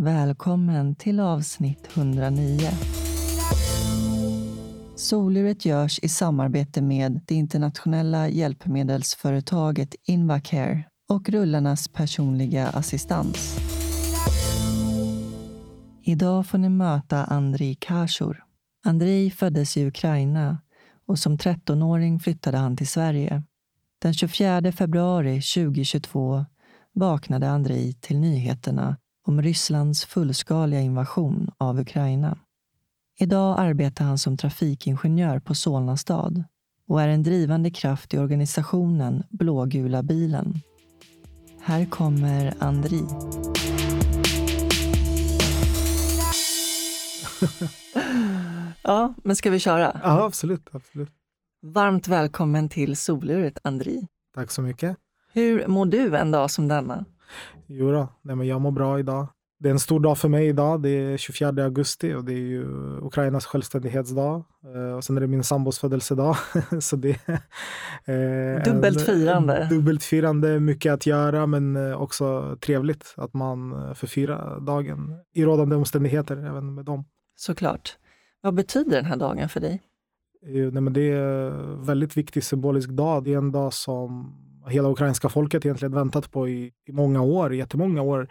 Välkommen till avsnitt 109. Soluret görs i samarbete med det internationella hjälpmedelsföretaget Invacare och rullarnas personliga assistans. Idag får ni möta Andrei Kashur. Andrei föddes i Ukraina och som 13-åring flyttade han till Sverige. Den 24 februari 2022 vaknade Andrei till nyheterna om Rysslands fullskaliga invasion av Ukraina. Idag arbetar han som trafikingenjör på Solna stad och är en drivande kraft i organisationen Blågula bilen. Här kommer Andri. ja, men ska vi köra? Ja, absolut. absolut. Varmt välkommen till soluret, Andri. Tack så mycket. Hur mår du en dag som denna? Jo då, nej men jag mår bra idag. Det är en stor dag för mig idag. Det är 24 augusti och det är ju Ukrainas självständighetsdag. Eh, och sen är det min sambos födelsedag. så det eh, dubbelt firande. Dubbelt firande, mycket att göra men eh, också trevligt att man förfirar dagen i rådande omständigheter även med dem. Såklart. Vad betyder den här dagen för dig? Nej, men det är en väldigt viktig symbolisk dag. Det är en dag som hela ukrainska folket egentligen väntat på i, i många år, jättemånga år.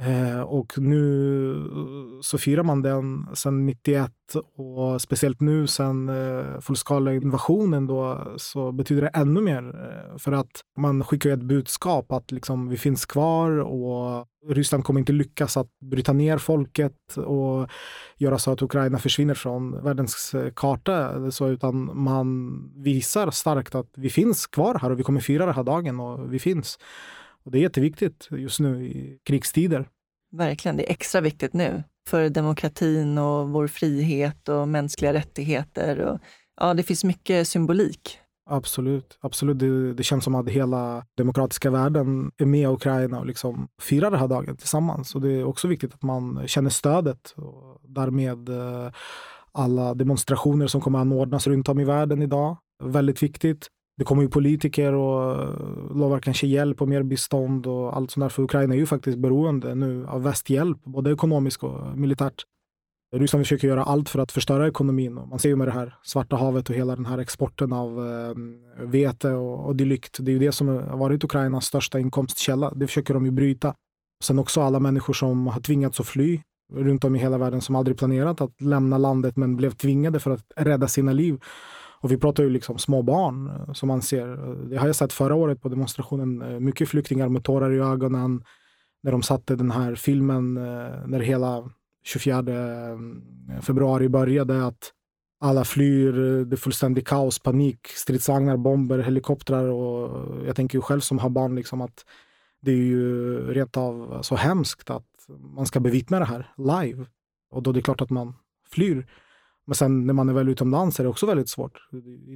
Eh, och nu eh, så firar man den sedan 91 och speciellt nu sedan eh, fullskaliga invasionen då så betyder det ännu mer. Eh, för att man skickar ett budskap att liksom, vi finns kvar och Ryssland kommer inte lyckas att bryta ner folket och göra så att Ukraina försvinner från världens eh, karta. Så, utan man visar starkt att vi finns kvar här och vi kommer fira den här dagen och vi finns. Och det är jätteviktigt just nu i krigstider. Verkligen, det är extra viktigt nu för demokratin och vår frihet och mänskliga rättigheter. Och, ja, det finns mycket symbolik. Absolut. absolut. Det, det känns som att hela demokratiska världen är med Ukraina och liksom firar den här dagen tillsammans. Och det är också viktigt att man känner stödet och därmed eh, alla demonstrationer som kommer att anordnas runt om i världen idag. Väldigt viktigt det kommer ju politiker och eh, lovar kanske hjälp och mer bistånd och allt sånt där. För Ukraina är ju faktiskt beroende nu av västhjälp, både ekonomiskt och militärt. Ryssland försöker göra allt för att förstöra ekonomin. Och man ser ju med det här Svarta havet och hela den här exporten av eh, vete och, och dylikt. Det är ju det som har varit Ukrainas största inkomstkälla. Det försöker de ju bryta. Sen också alla människor som har tvingats att fly runt om i hela världen som aldrig planerat att lämna landet men blev tvingade för att rädda sina liv. Och vi pratar ju liksom små barn eh, som man ser. Det har jag sett förra året på demonstrationen. Eh, mycket flyktingar med tårar i ögonen. När de satte den här filmen eh, när hela 24 februari började. Att alla flyr, det är fullständig kaos, panik, stridsvagnar, bomber, helikoptrar. Och jag tänker ju själv som har barn liksom att det är ju rent av så hemskt att man ska bevittna det här live. Och då är det klart att man flyr. Men sen när man är väl utomlands är det också väldigt svårt.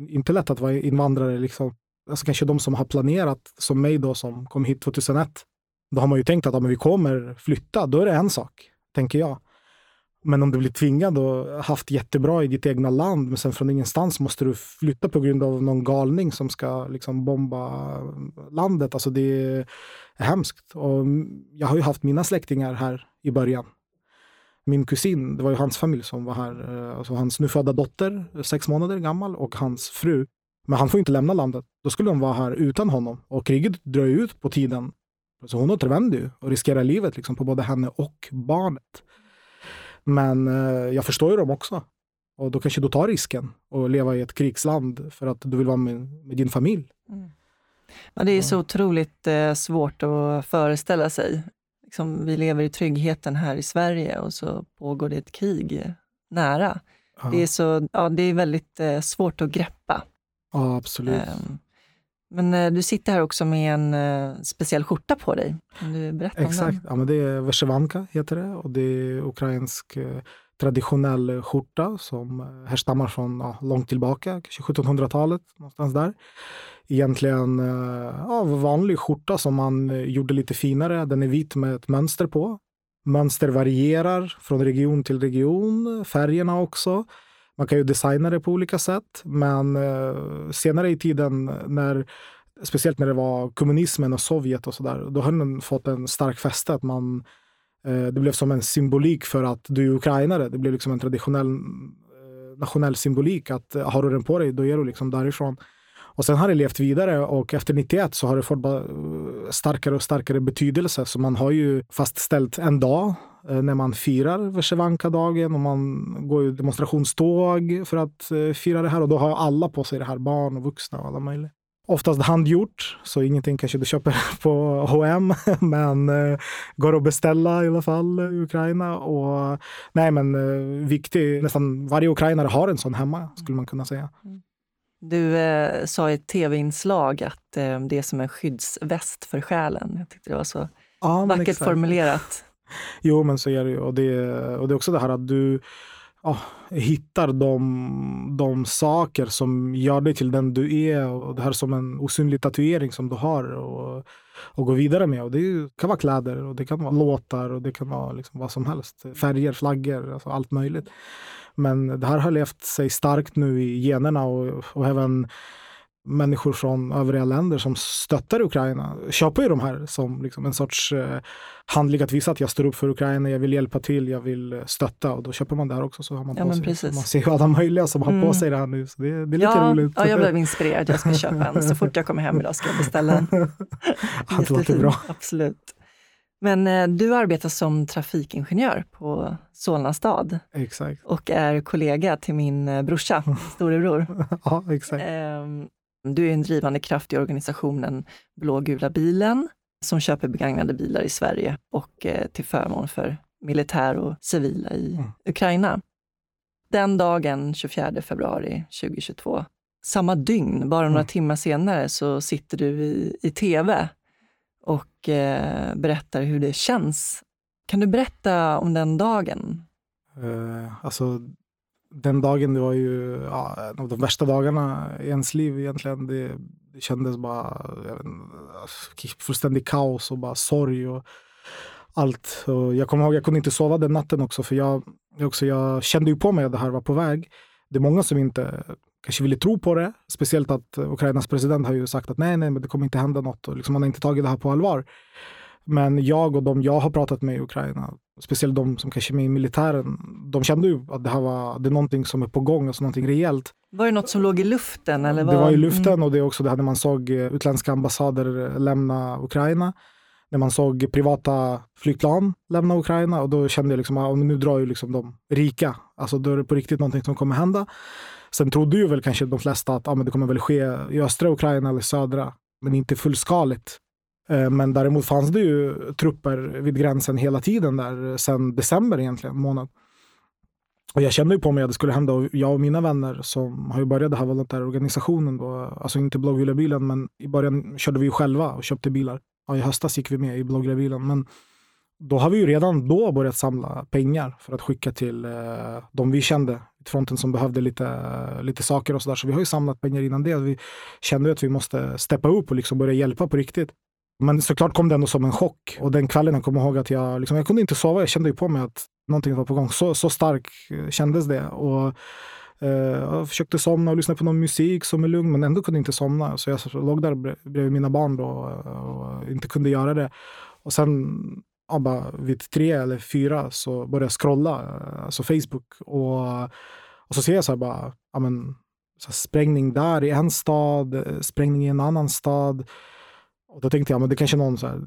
Inte lätt att vara invandrare. Liksom. Alltså kanske de som har planerat, som mig då som kom hit 2001. Då har man ju tänkt att om vi kommer flytta, då är det en sak, tänker jag. Men om du blir tvingad och haft jättebra i ditt egna land, men sen från ingenstans måste du flytta på grund av någon galning som ska liksom bomba landet. Alltså det är hemskt. Och jag har ju haft mina släktingar här i början min kusin, det var ju hans familj som var här, eh, alltså hans nyfödda dotter, sex månader gammal, och hans fru. Men han får inte lämna landet. Då skulle de vara här utan honom. Och kriget drar ju ut på tiden. Så hon återvänder ju och riskerar livet liksom, på både henne och barnet. Men eh, jag förstår ju dem också. Och då kanske du tar risken och leva i ett krigsland för att du vill vara med, med din familj. Mm. Ja, det är så otroligt eh, svårt att föreställa sig liksom, vi lever i tryggheten här i Sverige och så pågår det ett krig nära. Ja. Det, är så, ja, det är väldigt eh, svårt att greppa. Ja, absolut. Um, Men eh, du sitter här också med en eh, speciell skjorta på dig. Kan du berätta Exakt. om den? Ja, men det är Veshevanka heter det och det är ukrainsk eh, traditionell skjorta som eh, härstammar från ja, långt tillbaka, kanske 1700-talet, någonstans där. Egentligen eh, ja, vanlig skjorta som man eh, gjorde lite finare. Den är vit med ett mönster på. Mönster varierar från region till region, färgerna också. Man kan ju designa det på olika sätt, men senare i tiden, när, speciellt när det var kommunismen och Sovjet och sådär, då har den fått en stark fäste. Att man, eh, Eh, det blev som en symbolik för att du är ukrainare. Det blev liksom en traditionell eh, nationell symbolik att eh, har du den på dig, då är du liksom därifrån. Och sen har det levt vidare och efter 91 så har det fått starkare och starkare betydelse. Så man har ju fastställt en dag när man firar Vesjevanka-dagen och man går ju demonstrationståg för att fira det här och då har alla på sig det här, barn och vuxna och alla möjliga. Oftast handgjort, så ingenting kanske du köper på H&M men eh, går att beställa i alla fall i Ukraina. Och, nej men eh, viktig, nästan varje ukrainare har en sån hemma skulle man kunna säga. Du eh, sa i ett tv-inslag att eh, det är som en skyddsväst för själen. Jag tyckte det var så Ja, vackert exakt. formulerat. Jo, men så är det ju. Och det, och det är också det här att du oh, hittar de, de saker som gör dig till den du är. Och det här som en osynlig tatuering som du har och, och gå vidare med. Och det kan vara kläder och det kan vara låtar och det kan vara liksom vad som helst. Färger, flaggor, alltså allt möjligt. Men det här har levt sig starkt nu i generna och, och även människor från övriga länder som stöttar Ukraina köper ju de här som liksom en sorts eh, handling att visa att jag står upp för Ukraina, jag vill hjälpa till, jag vill eh, stötta och då köper man det här också. Så har man Ja, på sig. precis. Man ser ju alla möjliga som har Mm. på sig det här nu, så det, det är lite Ja, roligt. ja, jag blev inspirerad. Jag ska köpa en. Så fort jag kommer hem idag ska jag beställa en. ja, det låter bra. Absolut. Men eh, du arbetar som trafikingenjör på Solna stad Exakt. och är kollega till min eh, brorsa, storebror. Ja, exakt. Ehm, Du är en drivande kraft i organisationen Blågula bilen som köper begagnade bilar i Sverige och eh, till förmån för militär och civila i Mm. Ukraina. Den dagen, 24 februari 2022, samma dygn, bara några Mm. timmar senare, så sitter du i, i tv och eh, berättar hur det känns. Kan du berätta om den dagen? Eh, alltså, den dagen det var ju ja, en av de värsta dagarna i ens liv egentligen. Det, det kändes bara fullständigt vet, alltså, kaos och bara sorg och allt. Och jag kommer ihåg, jag kunde inte sova den natten också för jag, jag, också, jag kände ju på mig att det här var på väg. Det är många som inte kanske ville tro på det. Speciellt att Ukrainas president har ju sagt att nej, nej, men det kommer inte hända något. Och liksom, man har inte tagit det här på allvar. Men jag och de jag har pratat med i Ukraina, speciellt de som kanske är med i militären, de kände ju att det här var det är någonting som är på gång, alltså någonting rejält. Var det något som låg i luften? Eller Det var i luften Mm. och det är också det här när man såg eh, utländska ambassader lämna Ukraina. När man såg privata flygplan lämna Ukraina och då kände jag liksom att nu drar ju liksom de rika. Alltså då är det på riktigt någonting som kommer hända. Sen trodde ju väl kanske de flesta att ah, men det kommer väl ske i östra Ukraina eller södra, men inte fullskaligt. Eh, men däremot fanns det ju trupper vid gränsen hela tiden där eh, sedan december egentligen, månad. Och jag kände ju på mig att det skulle hända och jag och mina vänner som har ju börjat den här volontärorganisationen då, eh, alltså inte Blågula bilen, men i början körde vi ju själva och köpte bilar. Ja, I höstas gick vi med i Blågula bilen, men då har vi ju redan då börjat samla pengar för att skicka till eh, de vi kände fronten som behövde lite, lite saker och sådär. Så vi har ju samlat pengar innan det. Vi kände ju att vi måste steppa upp och liksom börja hjälpa på riktigt. Men såklart kom det ändå som en chock. Och den kvällen jag kommer ihåg att jag, liksom, jag kunde inte sova. Jag kände ju på mig att någonting var på gång. Så, så stark eh, kändes det. Och, eh, jag försökte somna och lyssna på någon musik som är lugn, men ändå kunde inte somna. Så jag låg där bredvid mina barn då och inte kunde göra det. Och sen ja, bara vid tre eller fyra så började jag scrolla, eh, alltså Facebook. Och, och så ser jag så här bara, ja, men, så här sprängning där i en stad, eh, sprängning i en annan stad. Och då tänkte jag, men det kanske är någon så här,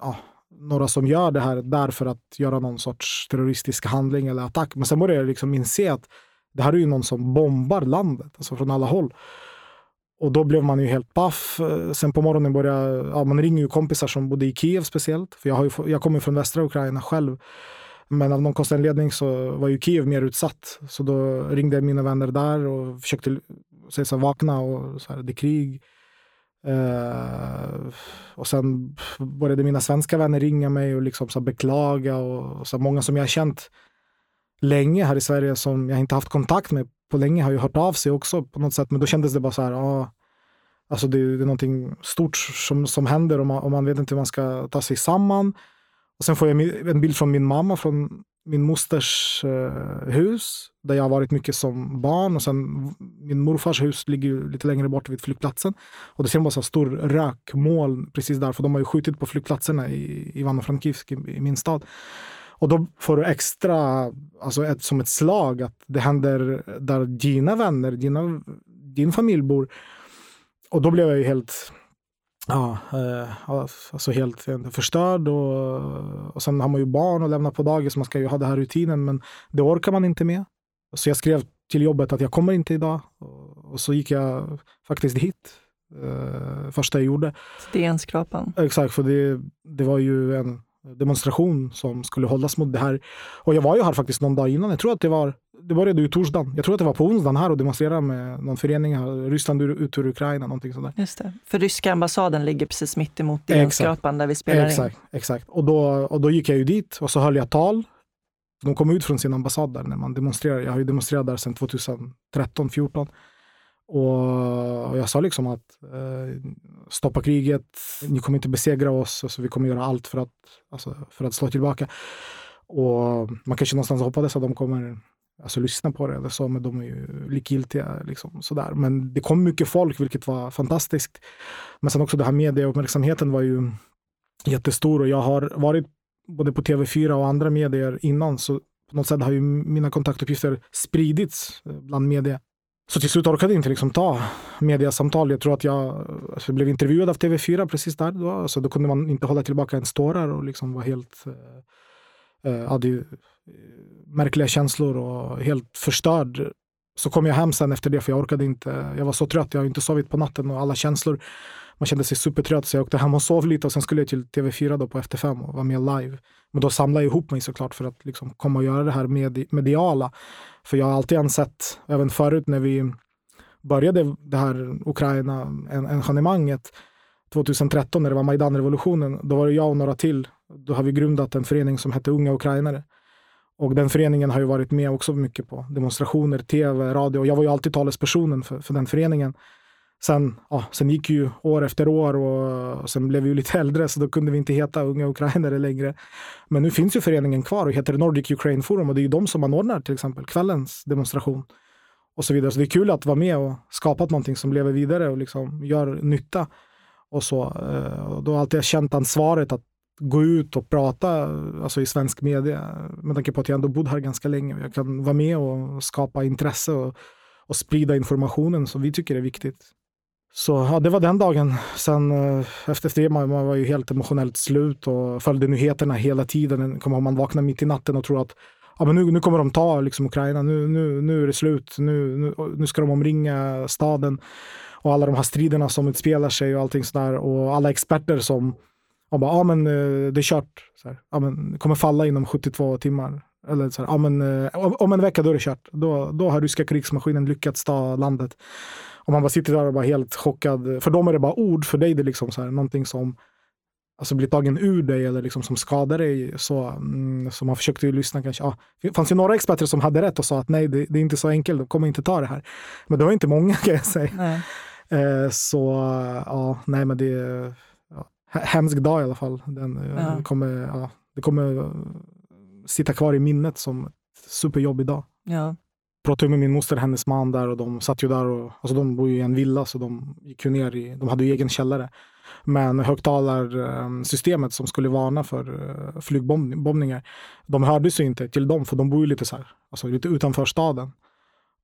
ja, några som gör det här där för att göra någon sorts terroristisk handling eller attack. Men sen började jag liksom inse att det här är ju någon som bombar landet, alltså från alla håll. Och då blev man ju helt paff. Sen på morgonen började, ja, man ringer ju kompisar som bodde i Kiev speciellt. För jag, har ju, jag kommer ju från västra Ukraina själv. Men av någon konstig anledning så var ju Kiev mer utsatt. Så då ringde jag mina vänner där och försökte säga så här, vakna och så här, det är krig. Uh, och sen började mina svenska vänner ringa mig och liksom så beklaga. Och, så många som jag har känt länge här i Sverige som jag inte haft kontakt med på länge har ju hört av sig också på något sätt. Men då kändes det bara så här, ah, alltså det, det är någonting stort som, som händer och man, och man vet inte hur man ska ta sig samman. Och sen får jag en bild från min mamma från min mosters eh, hus där jag har varit mycket som barn och sen min morfars hus ligger lite längre bort vid flygplatsen. Och det ser man bara så stor rökmoln precis där för de har ju skjutit på flygplatserna i Ivano-Frankivsk i, i min stad. Och då får du extra, alltså ett, som ett slag att det händer där dina vänner, dina, din familj bor. Och då blev jag ju helt, ja, eh, alltså helt förstörd. Och, och sen har man ju barn och lämna på dagis, man ska ju ha den här rutinen, men det orkar man inte med. Så jag skrev till jobbet att jag kommer inte idag. Och, så gick jag faktiskt hit. Uh, första jag gjorde. Stenskrapan. Exakt, för det, det var ju en demonstration som skulle hållas mot det här. Och jag var ju här faktiskt någon dag innan. Jag tror att det var, det började ju torsdagen. Jag tror att det var på onsdagen här och demonstrerade med någon förening här, Ryssland ut ur Ukraina, någonting sådär. Just det. För ryska ambassaden ligger precis mitt emot DN-skrapan där vi spelar exakt, in. Exakt, och då, och då gick jag ju dit och så höll jag tal. De kom ut från sin ambassad där när man demonstrerade. Jag har ju demonstrerat där sedan 2013, 2014. Och jag sa liksom att eh, stoppa kriget, ni kommer inte besegra oss, alltså, vi kommer göra allt för att, alltså, för att slå tillbaka. Och man kanske någonstans hoppades att de kommer alltså, lyssna på det eller så, men de är ju likgiltiga. Liksom, sådär. Men det kom mycket folk, vilket var fantastiskt. Men sen också det här medieuppmärksamheten var ju jättestor och jag har varit både på TV4 och andra medier innan, så på något sätt har ju mina kontaktuppgifter spridits eh, bland media. Så till slut orkade jag inte liksom ta mediasamtal. Jag tror att jag alltså, blev intervjuad av TV4 precis där. Då, alltså, då kunde man inte hålla tillbaka ens tårar och liksom vara helt... Eh, eh hade ju eh, märkliga känslor och helt förstörd. Så kom jag hem sen efter det för jag orkade inte. Jag var så trött, jag har inte sovit på natten och alla känslor. Man kände sig supertrött så jag åkte hem och sov lite och sen skulle jag till TV4 då på Efter fem och vara med live. Men då samlade jag ihop mig såklart för att liksom komma och göra det här med, mediala. För jag har alltid ansett, även förut när vi började det här Ukraina-engagemanget 2013 när det var Majdan-revolutionen, då var det jag och några till. Då har vi grundat en förening som hette Unga Ukrainare. Och den föreningen har ju varit med också mycket på demonstrationer, tv, radio. Jag var ju alltid talespersonen för, för den föreningen. Sen, ja, sen gick ju år efter år och sen blev vi ju lite äldre så då kunde vi inte heta Unga Ukrainare längre. Men nu finns ju föreningen kvar och heter Nordic Ukraine Forum och det är ju de som anordnar till exempel kvällens demonstration. Och så vidare. Så det är kul att vara med och skapat någonting som lever vidare och liksom gör nytta. Och så. Eh, och då har jag alltid känt ansvaret att gå ut och prata alltså i svensk media. Med tanke på att jag ändå bodde här ganska länge. och Jag kan vara med och skapa intresse och, och sprida informationen som vi tycker är viktigt. Så ja, det var den dagen. Sen eh, efter det, man, man var ju helt emotionellt slut och följde nyheterna hela tiden. Kom, man vaknar mitt i natten och tror att ja, men nu, nu kommer de ta liksom, Ukraina, nu, nu, nu är det slut, nu, nu, nu ska de omringa staden. Och alla de här striderna som utspelar sig och allting sådär. Och alla experter som ja, bara, ja men eh, det är kört. Så här, ja, men, kommer falla inom 72 timmar. Eller så här, ja, men, eh, om en vecka då är det kört. Då, då har ryska krigsmaskinen lyckats ta landet. Och man bara sitter där och bara helt chockad. För dem är det bara ord, för dig det är liksom så här, någonting som alltså blir tagen ur dig eller liksom som skadar dig. Så, mm, så man försökte ju lyssna kanske. Ja, det fanns ju några experter som hade rätt och sa att nej, det, det är inte så enkelt, de kommer inte ta det här. Men det var inte många kan jag säga. Eh, så ja, nej men det hemsk dag i alla fall. Den, eh, ja. kommer, ja, det kommer sitta kvar i minnet som ett superjobbig dag. Ja pratade med min moster hennes man där och de satt ju där och alltså de bor ju i en villa så de gick ju ner i, de hade ju egen källare. Men högtalarsystemet som skulle varna för eh, flygbombningar, de hördes ju inte till dem för de bor ju lite så här, alltså lite utanför staden.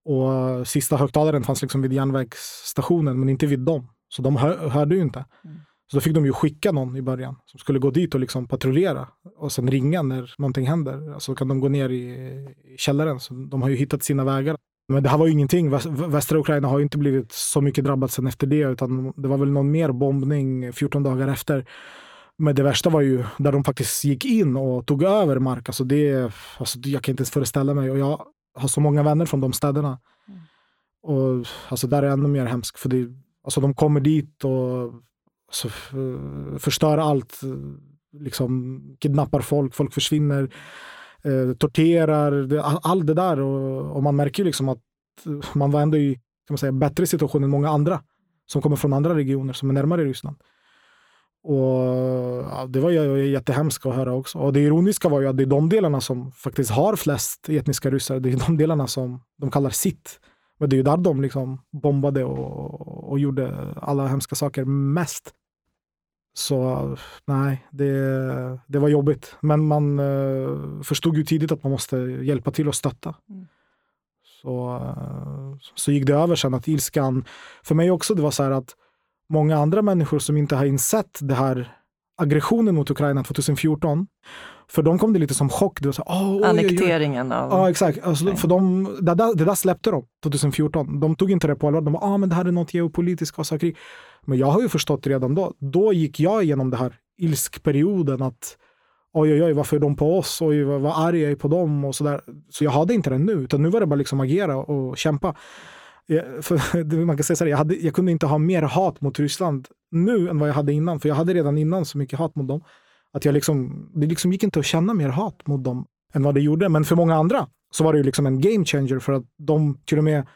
Och sista högtalaren fanns liksom vid järnvägsstationen men inte vid dem. Så de hör, hörde ju inte. Mm. Så då fick de ju skicka någon i början som skulle gå dit och liksom patrullera och sen ringa när någonting händer. Alltså kan de gå ner i, i källaren. Så de har ju hittat sina vägar. Men det här var ju ingenting. Västra Ukraina har ju inte blivit så mycket drabbat sen efter det, utan det var väl någon mer bombning 14 dagar efter. Men det värsta var ju där de faktiskt gick in och tog över mark. Alltså det, alltså jag kan inte ens föreställa mig. Och jag har så många vänner från de städerna. Mm. Och alltså där är det ännu mer hemskt. För det, Alltså de kommer dit och alltså, förstör allt. Liksom kidnappar folk, folk försvinner, eh, torterar, allt det där. Och, och, man märker liksom att man var ändå i kan man säga, bättre situation än många andra som kommer från andra regioner som är närmare Ryssland. Och ja, Det var ju jättehemskt att höra också. Och det ironiska var ju att det är de delarna som faktiskt har flest etniska ryssar, det är de delarna som de kallar sitt. Men det är ju där de liksom bombade och, och gjorde alla hemska saker mest. Så nej, det, det var jobbigt. Men man uh, förstod ju tidigt att man måste hjälpa till och stötta. Mm. Så, uh, så gick det över sen att ilskan, för mig också, det var så här att många andra människor som inte har insett det här aggressionen mot Ukraina 2014. För dem kom det lite som chock. Det var så, oh, oj, Annekteringen oj, oj. av... Ja, exakt. Alltså, för de, det, där, det där släppte de 2014. De tog inte det på allvar. De bara, ah, men det här är något geopolitiskt, och krig. Men jag har ju förstått redan då. Då gick jag igenom det här ilskperioden att oj, oj, oj, varför är de på oss? Oj, vad, vad arg jag är på dem och sådär. Så jag hade inte det nu, utan nu var det bara liksom agera och kämpa. Jag, för, man kan säga så här, jag, hade, jag kunde inte ha mer hat mot Ryssland nu än vad jag hade innan. För jag hade redan innan så mycket hat mot dem. Att jag liksom, det liksom gick inte att känna mer hat mot dem än vad det gjorde. Men för många andra så var det ju liksom en game changer för att de till och med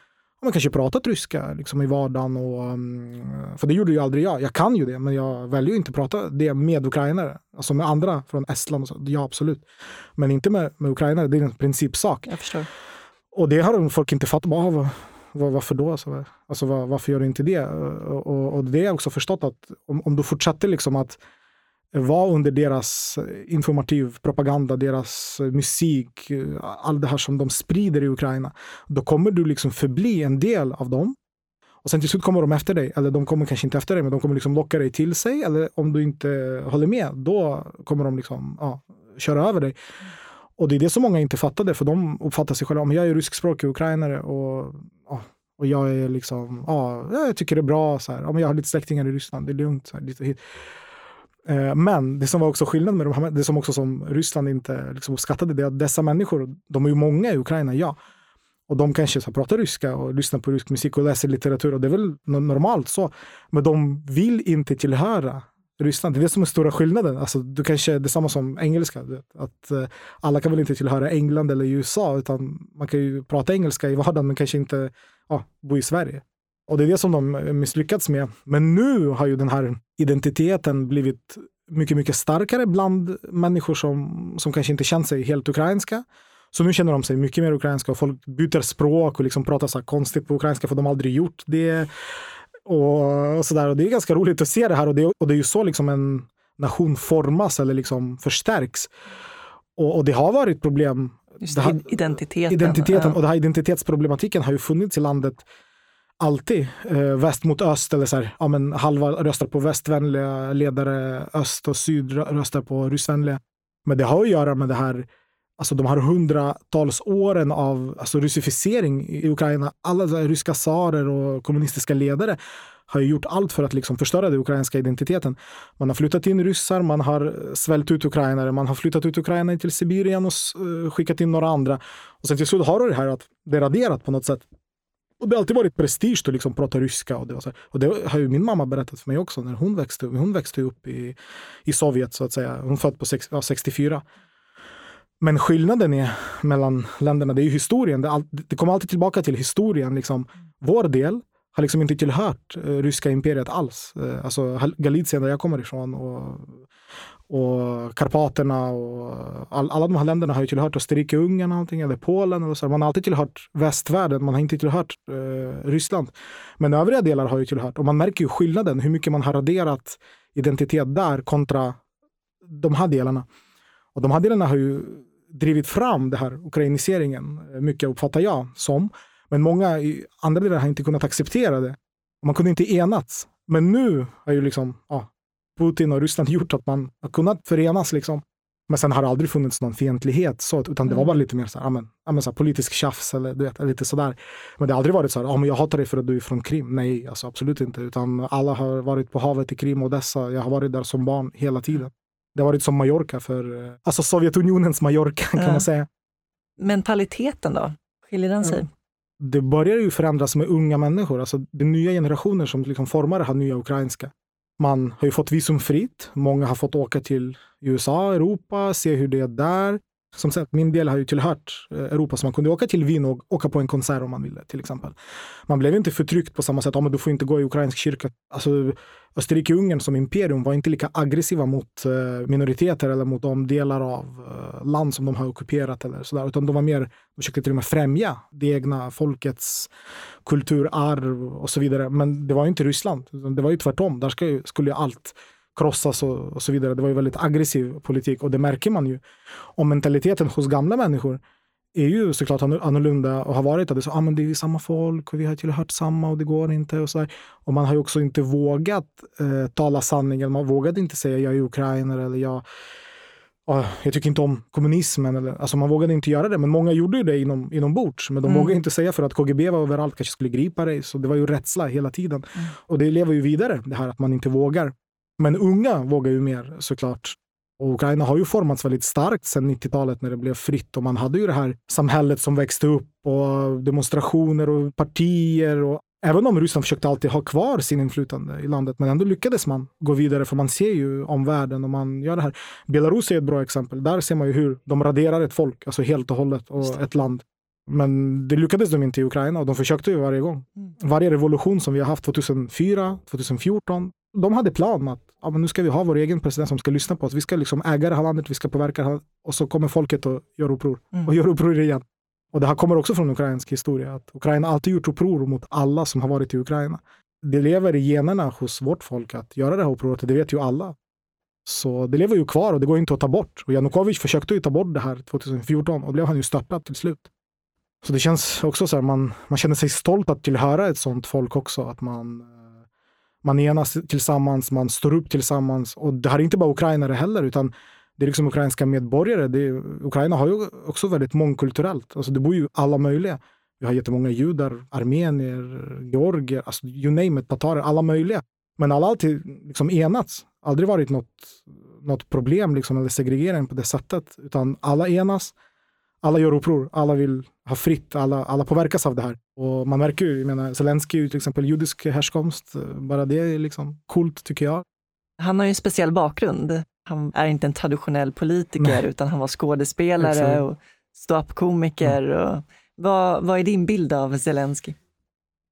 man kanske pratat ryska liksom i vardagen. Och, um, för det gjorde ju aldrig jag. Jag kan ju det, men jag väljer inte att prata det med ukrainare. Alltså med andra från Estland. Och så. Ja, absolut. Men inte med, med ukrainare. Det är en principsak. Och det har folk inte fattat. Ah, var, varför då? Alltså, alltså var, varför gör du inte det? Och, och, och det har jag också förstått att om, om du fortsätter liksom att var under deras eh, informativ propaganda, deras eh, musik, eh, allt det här som de sprider i Ukraina, då kommer du liksom förbli en del av dem. Och sen till slut kommer de efter dig, eller de kommer kanske inte efter dig, men de kommer liksom locka dig till sig. Eller om du inte håller med, då kommer de liksom, ja, köra över dig. Och det är det som många inte fattade, för de uppfattar sig själva, om jag är ryskspråkig ukrainare och, och jag är liksom, ja, jag tycker det är bra, så här, ja, men jag har lite släktingar i Ryssland, det är lugnt. Så här, lite hit. Eh, men det som var också skillnaden med de här, det som också som Ryssland inte liksom uppskattade, det är att dessa människor, de är ju många i Ukraina, ja. Och de kanske så pratar ryska och lyssnar på rysk musik och läser litteratur och det är väl normalt så. Men de vill inte tillhöra Ryssland. Det är det som är stora skillnaden. Alltså, du kanske, det är samma som engelska. Att, eh, alla kan väl inte tillhöra England eller USA, utan man kan ju prata engelska i vardagen men kanske inte ja, bo i Sverige. Och det är det som de misslyckats med. Men nu har ju den här identiteten blivit mycket, mycket starkare bland människor som, som kanske inte känt sig helt ukrainska. Så nu känner de sig mycket mer ukrainska och folk byter språk och liksom pratar så konstigt på ukrainska för de har aldrig gjort det och, och sådär. Och det är ganska roligt att se det här och det, och det är ju så liksom en nation formas eller liksom förstärks. Och, och det har varit problem. Just här, identiteten. Identiteten och den här identitetsproblematiken har ju funnits i landet alltid. Eh, väst mot öst, eller så här, ja, men halva röstar på västvänliga ledare, öst och syd röstar på ryssvänliga. Men det har att göra med det här alltså de här hundratals åren av alltså, ryssificering i Ukraina. Alla ryska tsarer och kommunistiska ledare har gjort allt för att liksom förstöra den ukrainska identiteten. Man har flyttat in ryssar, man har svält ut ukrainare, man har flyttat ut ukrainare till Sibirien och eh, skickat in några andra. Och sen till slut har du det här att det är raderat på något sätt. Och det har alltid varit prestige att liksom prata ryska. Och det, var så och det har ju min mamma berättat för mig också när hon växte upp. Hon växte upp i, i Sovjet så att säga. Hon född på sex, ja, 64. Men skillnaden är, mellan länderna, det är ju historien. Det, all, det kommer alltid tillbaka till historien. Liksom. Vår del har liksom inte tillhört eh, ryska imperiet alls. Eh, alltså Galicien där jag kommer ifrån och, och Karpaterna och all, alla de här länderna har ju tillhört Österrike-Ungern eller Polen. Eller så. Man har alltid tillhört västvärlden, man har inte tillhört eh, Ryssland. Men övriga delar har ju tillhört och man märker ju skillnaden, hur mycket man har raderat identitet där kontra de här delarna. Och de här delarna har ju drivit fram den här ukrainiseringen, eh, mycket uppfattar jag som. Men många i andra delar har inte kunnat acceptera det. Man kunde inte enats. Men nu har ju liksom, ja, Putin och Ryssland gjort att man har kunnat förenas. Liksom. Men sen har det aldrig funnits någon fientlighet, så, utan det var bara mm. lite mer så här, amen, amen, så här, politisk tjafs eller du vet, lite sådär. Men det har aldrig varit så här, jag hatar dig för att du är från Krim. Nej, alltså, absolut inte. Utan alla har varit på havet i Krim och Odessa. Jag har varit där som barn hela tiden. Det har varit som Mallorca för, eh, alltså Sovjetunionens Mallorca kan ja. man säga. Mentaliteten då? Skiljer den sig? det börjar ju förändras med unga människor. Alltså det är nya generationer som liksom formar det här nya ukrainska. Man har ju fått visumfritt. Många har fått åka till USA, Europa, se hur det är där som sagt, min del har ju tillhört eh, Europa så man kunde åka till Wien och åka på en konsert om man ville till exempel. Man blev inte förtryckt på samma sätt, ja, men du får inte gå i ukrainsk kyrka. Alltså, Österrike-Ungern som imperium var inte lika aggressiva mot eh, minoriteter eller mot de delar av eh, land som de har ockuperat eller sådär, utan de var mer, de försökte till och med främja det egna folkets kulturarv och så vidare. Men det var inte Ryssland, det var ju tvärtom. Där skulle ju allt krossas och, och, så vidare. Det var ju väldigt aggressiv politik och det märker man ju. Och mentaliteten hos gamla människor är ju såklart annorlunda och har varit det. Så, ah, men det är samma folk och vi har tillhört samma och det går inte. Och, så här. och man har ju också inte vågat eh, tala sanningen. Man vågade inte säga jag är ukrainare eller jag, oh, jag tycker inte om kommunismen. Eller, alltså man vågade inte göra det, men många gjorde ju det inom, inombords. Men de mm. vågade inte säga för att KGB var överallt, kanske skulle gripa dig. Så det var ju rädsla hela tiden. Mm. Och det lever ju vidare, det här att man inte vågar men unga vågar ju mer såklart. Och Ukraina har ju formats väldigt starkt sedan 90-talet när det blev fritt och man hade ju det här samhället som växte upp och demonstrationer och partier. Och även om Ryssland försökte alltid ha kvar sin inflytande i landet, men ändå lyckades man gå vidare för man ser ju omvärlden och man gör det här. Belarus är ett bra exempel. Där ser man ju hur de raderar ett folk, alltså helt och hållet, och ett land. Men det lyckades de inte i Ukraina och de försökte ju varje gång. Mm. Varje revolution som vi har haft 2004, 2014, de hade plan att ja, men nu ska vi ha vår egen president som ska lyssna på oss. Vi ska liksom äga det här landet, vi ska påverka det här. Och så kommer folket och gör uppror. Mm. Och gör uppror igen. Och det här kommer också från ukrainsk historia. Att Ukraina alltid gjort uppror mot alla som har varit i Ukraina. Det lever i generna hos vårt folk att göra det här upproret. Det vet ju alla. Så det lever ju kvar och det går inte att ta bort. Och Janukovic försökte ju ta bort det här 2014 och då blev han ju störtad till slut. Så det känns också så här, man, man känner sig stolt att tillhöra ett sånt folk också. Att man man enas tillsammans, man står upp tillsammans. Och det här är inte bara ukrainare heller, utan det är liksom ukrainska medborgare. Det är, Ukraina har ju också väldigt mångkulturellt. Alltså det bor ju alla möjliga. Vi har jättemånga judar, armenier, georgier, alltså you name it, tatarer, alla möjliga. Men alla har alltid liksom enats. Aldrig varit något, något problem liksom, eller segregering på det sättet. Utan alla enas alla gör uppror, alla vill ha fritt, alla, alla påverkas av det här. Och man märker ju, jag menar, ju till exempel judisk härkomst, bara det är liksom coolt tycker jag. Han har ju en speciell bakgrund. Han är inte en traditionell politiker, Nej. utan han var skådespelare Exakt. och ståuppkomiker. Mm. Vad, vad är din bild av Zelensky?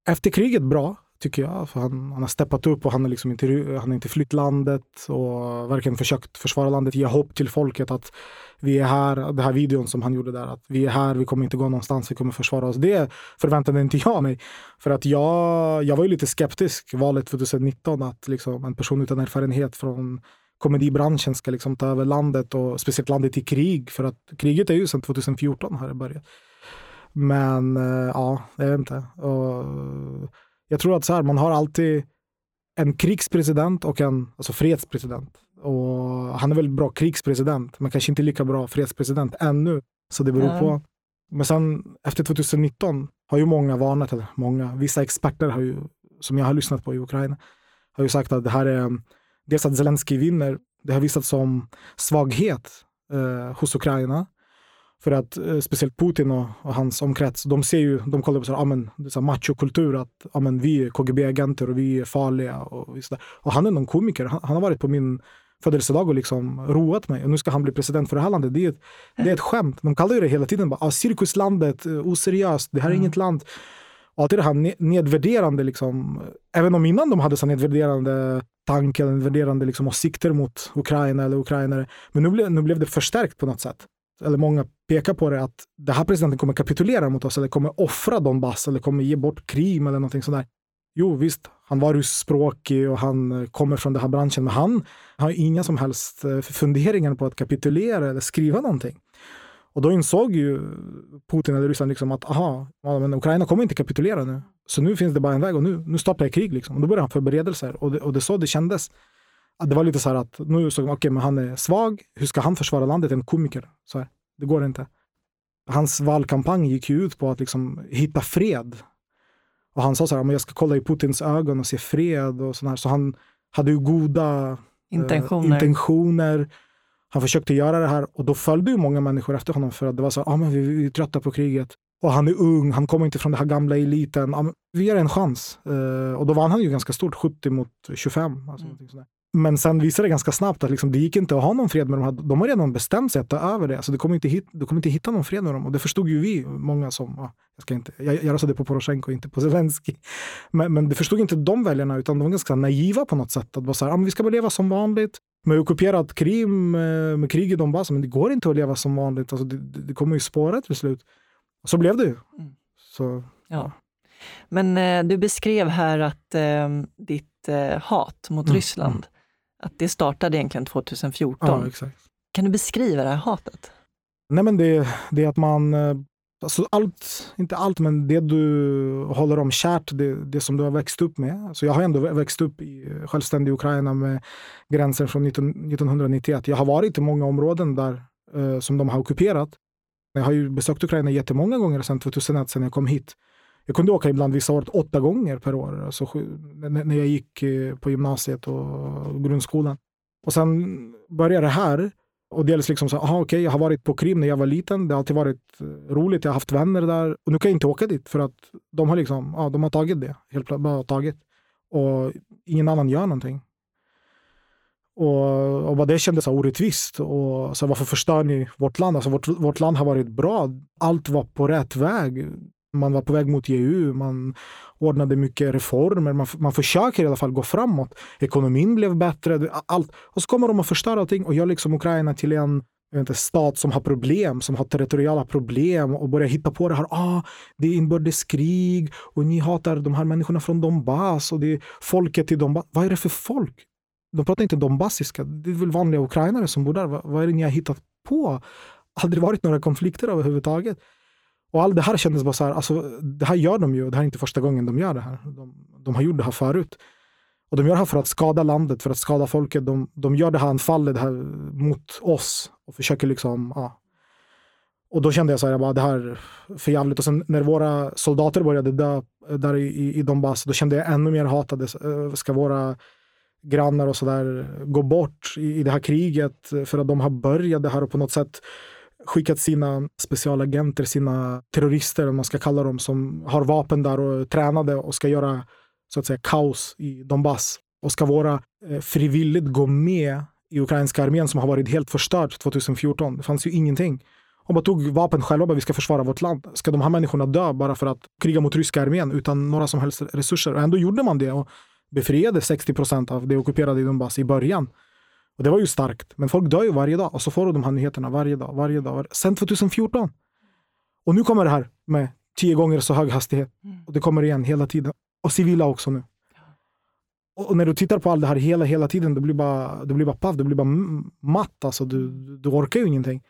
Efter kriget bra tycker jag. För han, han har steppat upp och han har liksom inte, han har inte flytt landet och verkligen försökt försvara landet, ge hopp till folket att vi är här, den här videon som han gjorde där, att vi är här, vi kommer inte gå någonstans, vi kommer försvara oss. Det förväntade inte jag mig. För att jag, jag var ju lite skeptisk valet 2019 att liksom en person utan erfarenhet från komedibranschen ska liksom ta över landet och speciellt landet i krig. För att kriget är ju sedan 2014 har det börjat. Men eh, ja, jag vet inte. Och, jag tror att så här, man har alltid en krigspresident och en alltså fredspresident. Och han är väldigt bra krigspresident, men kanske inte lika bra fredspresident ännu. Så det beror mm. på. Men sen efter 2019 har ju många varnat, eller många, vissa experter har ju, som jag har lyssnat på i Ukraina, har ju sagt att det här är dels att Zelensky vinner, det har visat som svaghet eh, hos Ukraina. För att eh, speciellt Putin och, och, hans omkrets, de ser ju, de kollar på så här, ah, men, så här machokultur, att ah, men, vi är KGB-agenter och vi är farliga. Och, så och han är någon komiker, han, han, har varit på min födelsedag och liksom roat mig. Och nu ska han bli president för det här landet. Det är ett, det är ett skämt. De kallar ju det hela tiden bara, ah, cirkuslandet, eh, oseriöst, det här är mm. inget land. Och alltid det här nedvärderande, liksom, även om innan de hade så nedvärderande tankar, nedvärderande liksom, åsikter mot Ukraina eller ukrainare. Men nu, ble, nu blev det förstärkt på något sätt eller många pekar på det, att den här presidenten kommer kapitulera mot oss eller kommer offra Donbass eller kommer ge bort Krim eller någonting sådär. Jo, visst, han var ryskspråkig och han eh, kommer från den här branschen, men han har inga som helst eh, funderingar på att kapitulera eller skriva någonting. Och då insåg ju Putin eller Ryssland liksom att aha, men Ukraina kommer inte kapitulera nu. Så nu finns det bara en väg och nu, nu startar jag krig. Liksom. Och då började han förberedelser och det, och det så det kändes. Det var lite så här att nu såg man, okej, okay, men han är svag. Hur ska han försvara landet? En komiker. Så här, det går inte. Hans valkampanj gick ju ut på att liksom hitta fred. Och han sa så här, men jag ska kolla i Putins ögon och se fred och sådär. Så han hade ju goda intentioner. Eh, intentioner. Han försökte göra det här och då följde ju många människor efter honom för att det var så ah, men vi, vi är trötta på kriget. Och han är ung, han kommer inte från den här gamla eliten. Ah, vi ger en chans. Uh, och då vann han ju ganska stort, 70 mot 25. Alltså mm. Men sen visade det ganska snabbt att liksom, det gick inte att ha någon fred med de här. De har redan bestämt sig att ta över det. Alltså, du, kommer inte hit, du kommer inte hitta någon fred med dem. Och det förstod ju vi, många som... Ah, jag, ska inte, jag, jag röstade på Poroshenko, inte på Zelensky. Men, men det förstod inte de väljarna, utan de var ganska naiva på något sätt. Att bara så här, ah, men vi ska bara leva som vanligt. Med ockuperat Krim, eh, med krig i Donbass, men det går inte att leva som vanligt. Alltså, det, det kommer ju spåra till slut. Så blev det ju. Mm. Så, ja. Men eh, du beskrev här att eh, ditt eh, hat mot mm. Ryssland, mm. Att det startade egentligen 2014. Ja. Kan du beskriva det här hatet? Nej, men det, det är att man eh, Alltså allt, inte allt, men det du håller om kärt, det, det som du har växt upp med. Alltså jag har ändå växt upp i självständig Ukraina med gränsen från 19, 1991. Jag har varit i många områden där eh, som de har ockuperat. Jag har ju besökt Ukraina jättemånga gånger sedan 2001, sedan jag kom hit. Jag kunde åka ibland vissa år åtta gånger per år, alltså, när jag gick eh, på gymnasiet och grundskolan. Och sen började det här och dels liksom så, aha, okay, jag har varit på Krim när jag var liten. Det har alltid varit eh, roligt. Jag har haft vänner där. Och nu kan jag inte åka dit för att de har, liksom, ja, de har tagit det. Helt bara tagit. Och ingen annan gör någonting. Och, och vad det kändes så orättvist. Och så varför förstör ni vårt land? Alltså vårt, vårt land har varit bra. Allt var på rätt väg. Man var på väg mot EU. Man ordnade mycket reformer. Man, man försöker i alla fall gå framåt. Ekonomin blev bättre. Allt. Och så kommer de att förstöra allting och gör liksom Ukraina till en inte, stat som har problem, som har territoriala problem och börjar hitta på det här. Ah, det är inbördeskrig och ni hatar de här människorna från Donbass och det är folket i Donbass. Vad är det för folk? De pratar inte donbassiska. Det är väl vanliga ukrainare som bor där. Vad, vad är det ni har hittat på? Aldrig varit några konflikter överhuvudtaget. Och allt det här kändes bara så här, alltså, det här gör de ju, det här är inte första gången de gör det här. De, de har gjort det här förut. Och de gör det här för att skada landet, för att skada folket. De, de gör det här anfallet här mot oss och försöker liksom, ja. Och då kände jag så här, jag bara, det här är för jävligt. Och sen när våra soldater började dö där i, i Donbass, då kände jag ännu mer hatade. Eh, ska våra grannar och sådär gå bort i, i det här kriget för att de har börjat det här och på något sätt skickat sina specialagenter, sina terrorister, om man ska kalla dem, som har vapen där och tränade och ska göra så att säga kaos i Donbass. Och ska våra eh, frivilligt gå med i ukrainska armén som har varit helt förstörd 2014. Det fanns ju ingenting. De bara tog vapen själva, bara vi ska försvara vårt land. Ska de här människorna dö bara för att kriga mot ryska armén utan några som helst resurser? Och ändå gjorde man det och befriade 60 procent av det ockuperade i Donbass i början. Och det var ju starkt. Men folk dör ju varje dag och så får du de här nyheterna varje dag, varje dag. Varje... Sen 2014. Och nu kommer det här med tio gånger så hög hastighet. Mm. Och det kommer igen hela tiden. Och civila också nu. Och när du tittar på allt det här hela, hela tiden, det blir bara, det blir bara paff, det blir bara matt. Alltså, du, du orkar ju ingenting.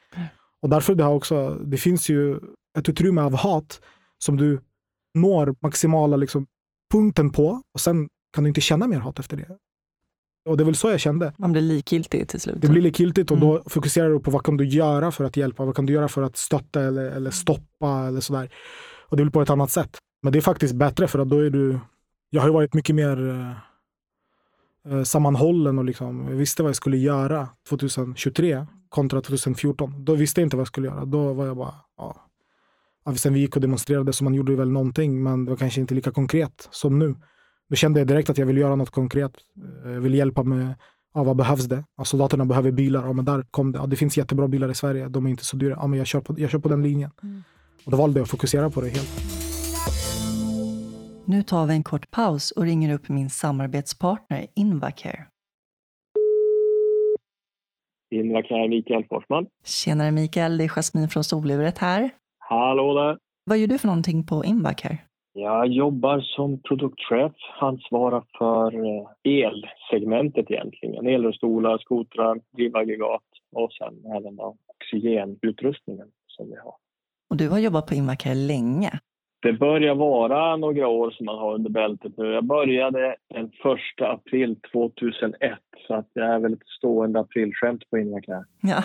Och därför det, här också, det finns ju ett utrymme av hat som du når maximala liksom, punkten på och sen kan du inte känna mer hat efter det. Och det är väl så jag kände. Man blir likgiltig till slut. Det blir likgiltigt och mm. då fokuserar du på vad kan du göra för att hjälpa? Vad kan du göra för att stötta eller, eller stoppa eller sådär. Och det blir på ett annat sätt. Men det är faktiskt bättre för att då är du... Jag har ju varit mycket mer eh, eh sammanhållen och liksom visste vad jag skulle göra 2023 kontra 2014. Då visste jag inte vad jag skulle göra. Då var jag bara, ja. Sen vi gick och demonstrerade så man gjorde väl någonting, men det var kanske inte lika konkret som nu. Då kände jag direkt att jag ville göra något konkret. Jag eh, ville hjälpa med ja, vad behövs det? Ja, soldaterna behöver bilar. Ja, men där kom det. Ja, det finns jättebra bilar i Sverige. De är inte så dyra. Ja, men jag, kör på, jag kör på den linjen. Mm. Och då valde jag att fokusera på det helt. Nu tar vi en kort paus och ringer upp min samarbetspartner Invacare. Invacare, Mikael Forsman. Tjenare Mikael, det är Jasmin från Soluret här. Hallå där. Vad gör du för någonting på Invacare? Jag jobbar som produktchef, ansvarar för eh, elsegmentet egentligen. Elrullstolar, skotrar, drivaggregat och sen även oxygenutrustningen som vi har. Och du har jobbat på Invacare länge? Det börjar vara några år som man har under bältet nu. Jag började den 1 april 2001 så att det är väl ett stående aprilskämt på Invacare. Ja.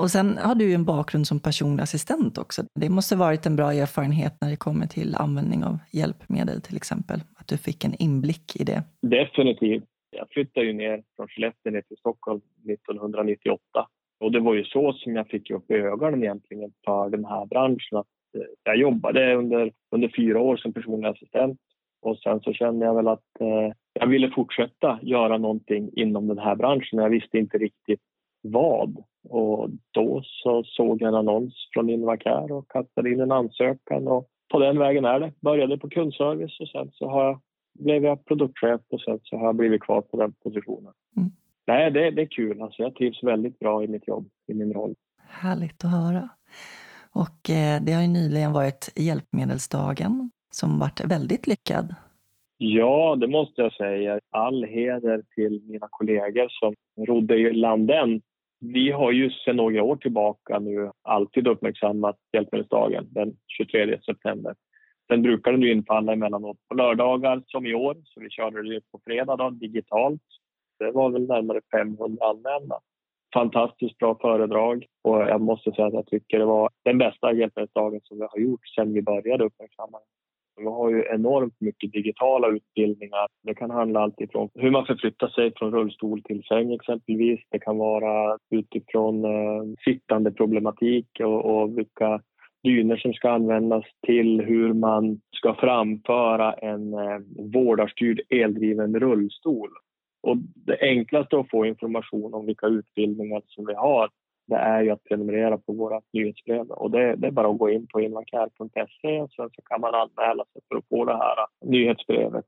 Och sen har du ju en bakgrund som personlig assistent också. Det måste varit en bra erfarenhet när det kommer till användning av hjälpmedel till exempel. Att du fick en inblick i det. Definitivt. Jag flyttade ju ner från Skellefteå ner till Stockholm 1998 och det var ju så som jag fick upp ögonen egentligen för den här branschen. Att eh, jag jobbade under, under fyra år som personlig assistent och sen så kände jag väl att eh, jag ville fortsätta göra någonting inom den här branschen. Jag visste inte riktigt vad. Och då så såg jag en annons från Invacare och kastade in en ansökan och på den vägen är det. Började på kundservice och sen så har jag, blev jag produktchef och sen så har jag blivit kvar på den positionen. Mm. Nej, det, det är kul. Alltså, jag trivs väldigt bra i mitt jobb, i min roll. Härligt att höra. Och eh, det har ju nyligen varit Hjälpmedelsdagen som varit väldigt lyckad. Ja, det måste jag säga. All heder till mina kollegor som rodde i land den. Vi har ju sedan några år tillbaka nu alltid uppmärksammat Hjälpmedelsdagen den 23 september. Sen brukar den ju infalla emellanåt på lördagar som i år, så vi körde det på fredag då, digitalt. Det var väl närmare 500 anmälda. Fantastiskt bra föredrag och jag måste säga att jag tycker det var den bästa hjälpmedelsdagen som vi har gjort sedan vi började uppmärksamma den. Vi har ju enormt mycket digitala utbildningar. Det kan handla allt ifrån hur man förflyttar sig från rullstol till säng exempelvis. Det kan vara utifrån eh, sittande problematik och, och vilka dyner som ska användas till hur man ska framföra en eh, vårdarstyrd eldriven rullstol. Och det enklaste att få information om vilka utbildningar som vi har det är ju att prenumerera på våra nyhetsbrev. Och det, det, är bara att gå in på invacare.se och sen så kan man anmäla sig för att få det här nyhetsbrevet.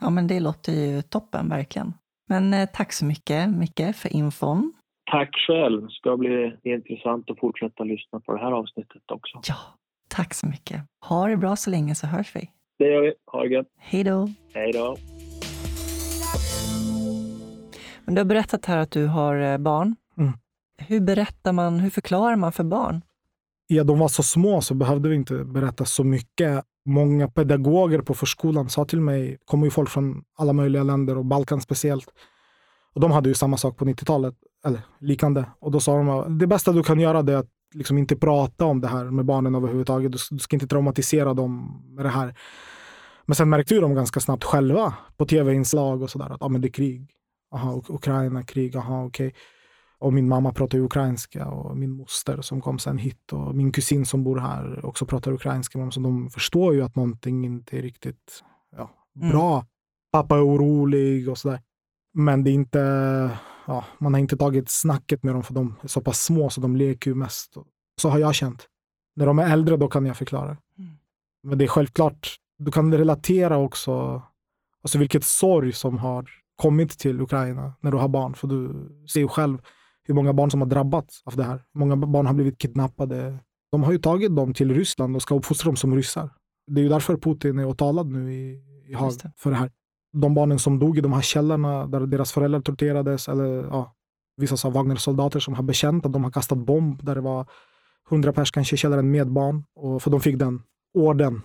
Ja, men det låter ju toppen verkligen. Men eh, tack så mycket, Micke, för infon. Tack själv. Det ska bli intressant att fortsätta lyssna på det här avsnittet också. Ja, tack så mycket. Ha det bra så länge så hörs vi. Det gör vi. Ha det gött. Hej då. Hej då. Men du har berättat här att du har eh, barn. Hur berättar man, hur förklarar man för barn? Ja, de var så små så behövde vi inte berätta så mycket. Många pedagoger på förskolan sa till mig, kommer ju folk från alla möjliga länder och Balkan speciellt. Och de hade ju samma sak på 90-talet, eller liknande. Och då sa de att det bästa du kan göra är att liksom inte prata om det här med barnen överhuvudtaget. Du, ska inte traumatisera dem med det här. Men sen märkte ju de ganska snabbt själva på tv-inslag och sådär att ah, men det är krig. Aha, Ukraina, krig, aha, okej. Okay. Och min mamma pratar ukrainska och min moster som kom sen hit och min kusin som bor här också pratar ukrainska. Så de förstår ju att någonting inte är riktigt ja, mm. bra. Mm. Pappa är orolig och sådär. Men det är inte, ja, man har inte tagit snacket med dem för de är så pass små så de leker ju mest. Så har jag känt. När de är äldre då kan jag förklara. Mm. Men det är självklart, du kan relatera också, alltså vilket sorg som har kommit till Ukraina när du har barn. För du ser ju själv hur många barn som har drabbats av det här. Hur många barn har blivit kidnappade. De har ju tagit dem till Ryssland och ska uppfostra dem som ryssar. Det är ju därför Putin är åtalad nu i, i Haag för det här. De barnen som dog i de här källorna där deras föräldrar torterades, eller ja, vissa av Wagner-soldater som har bekänt att de har kastat bomb där det var hundra pers kanske i källaren med barn. Och för de fick den orden.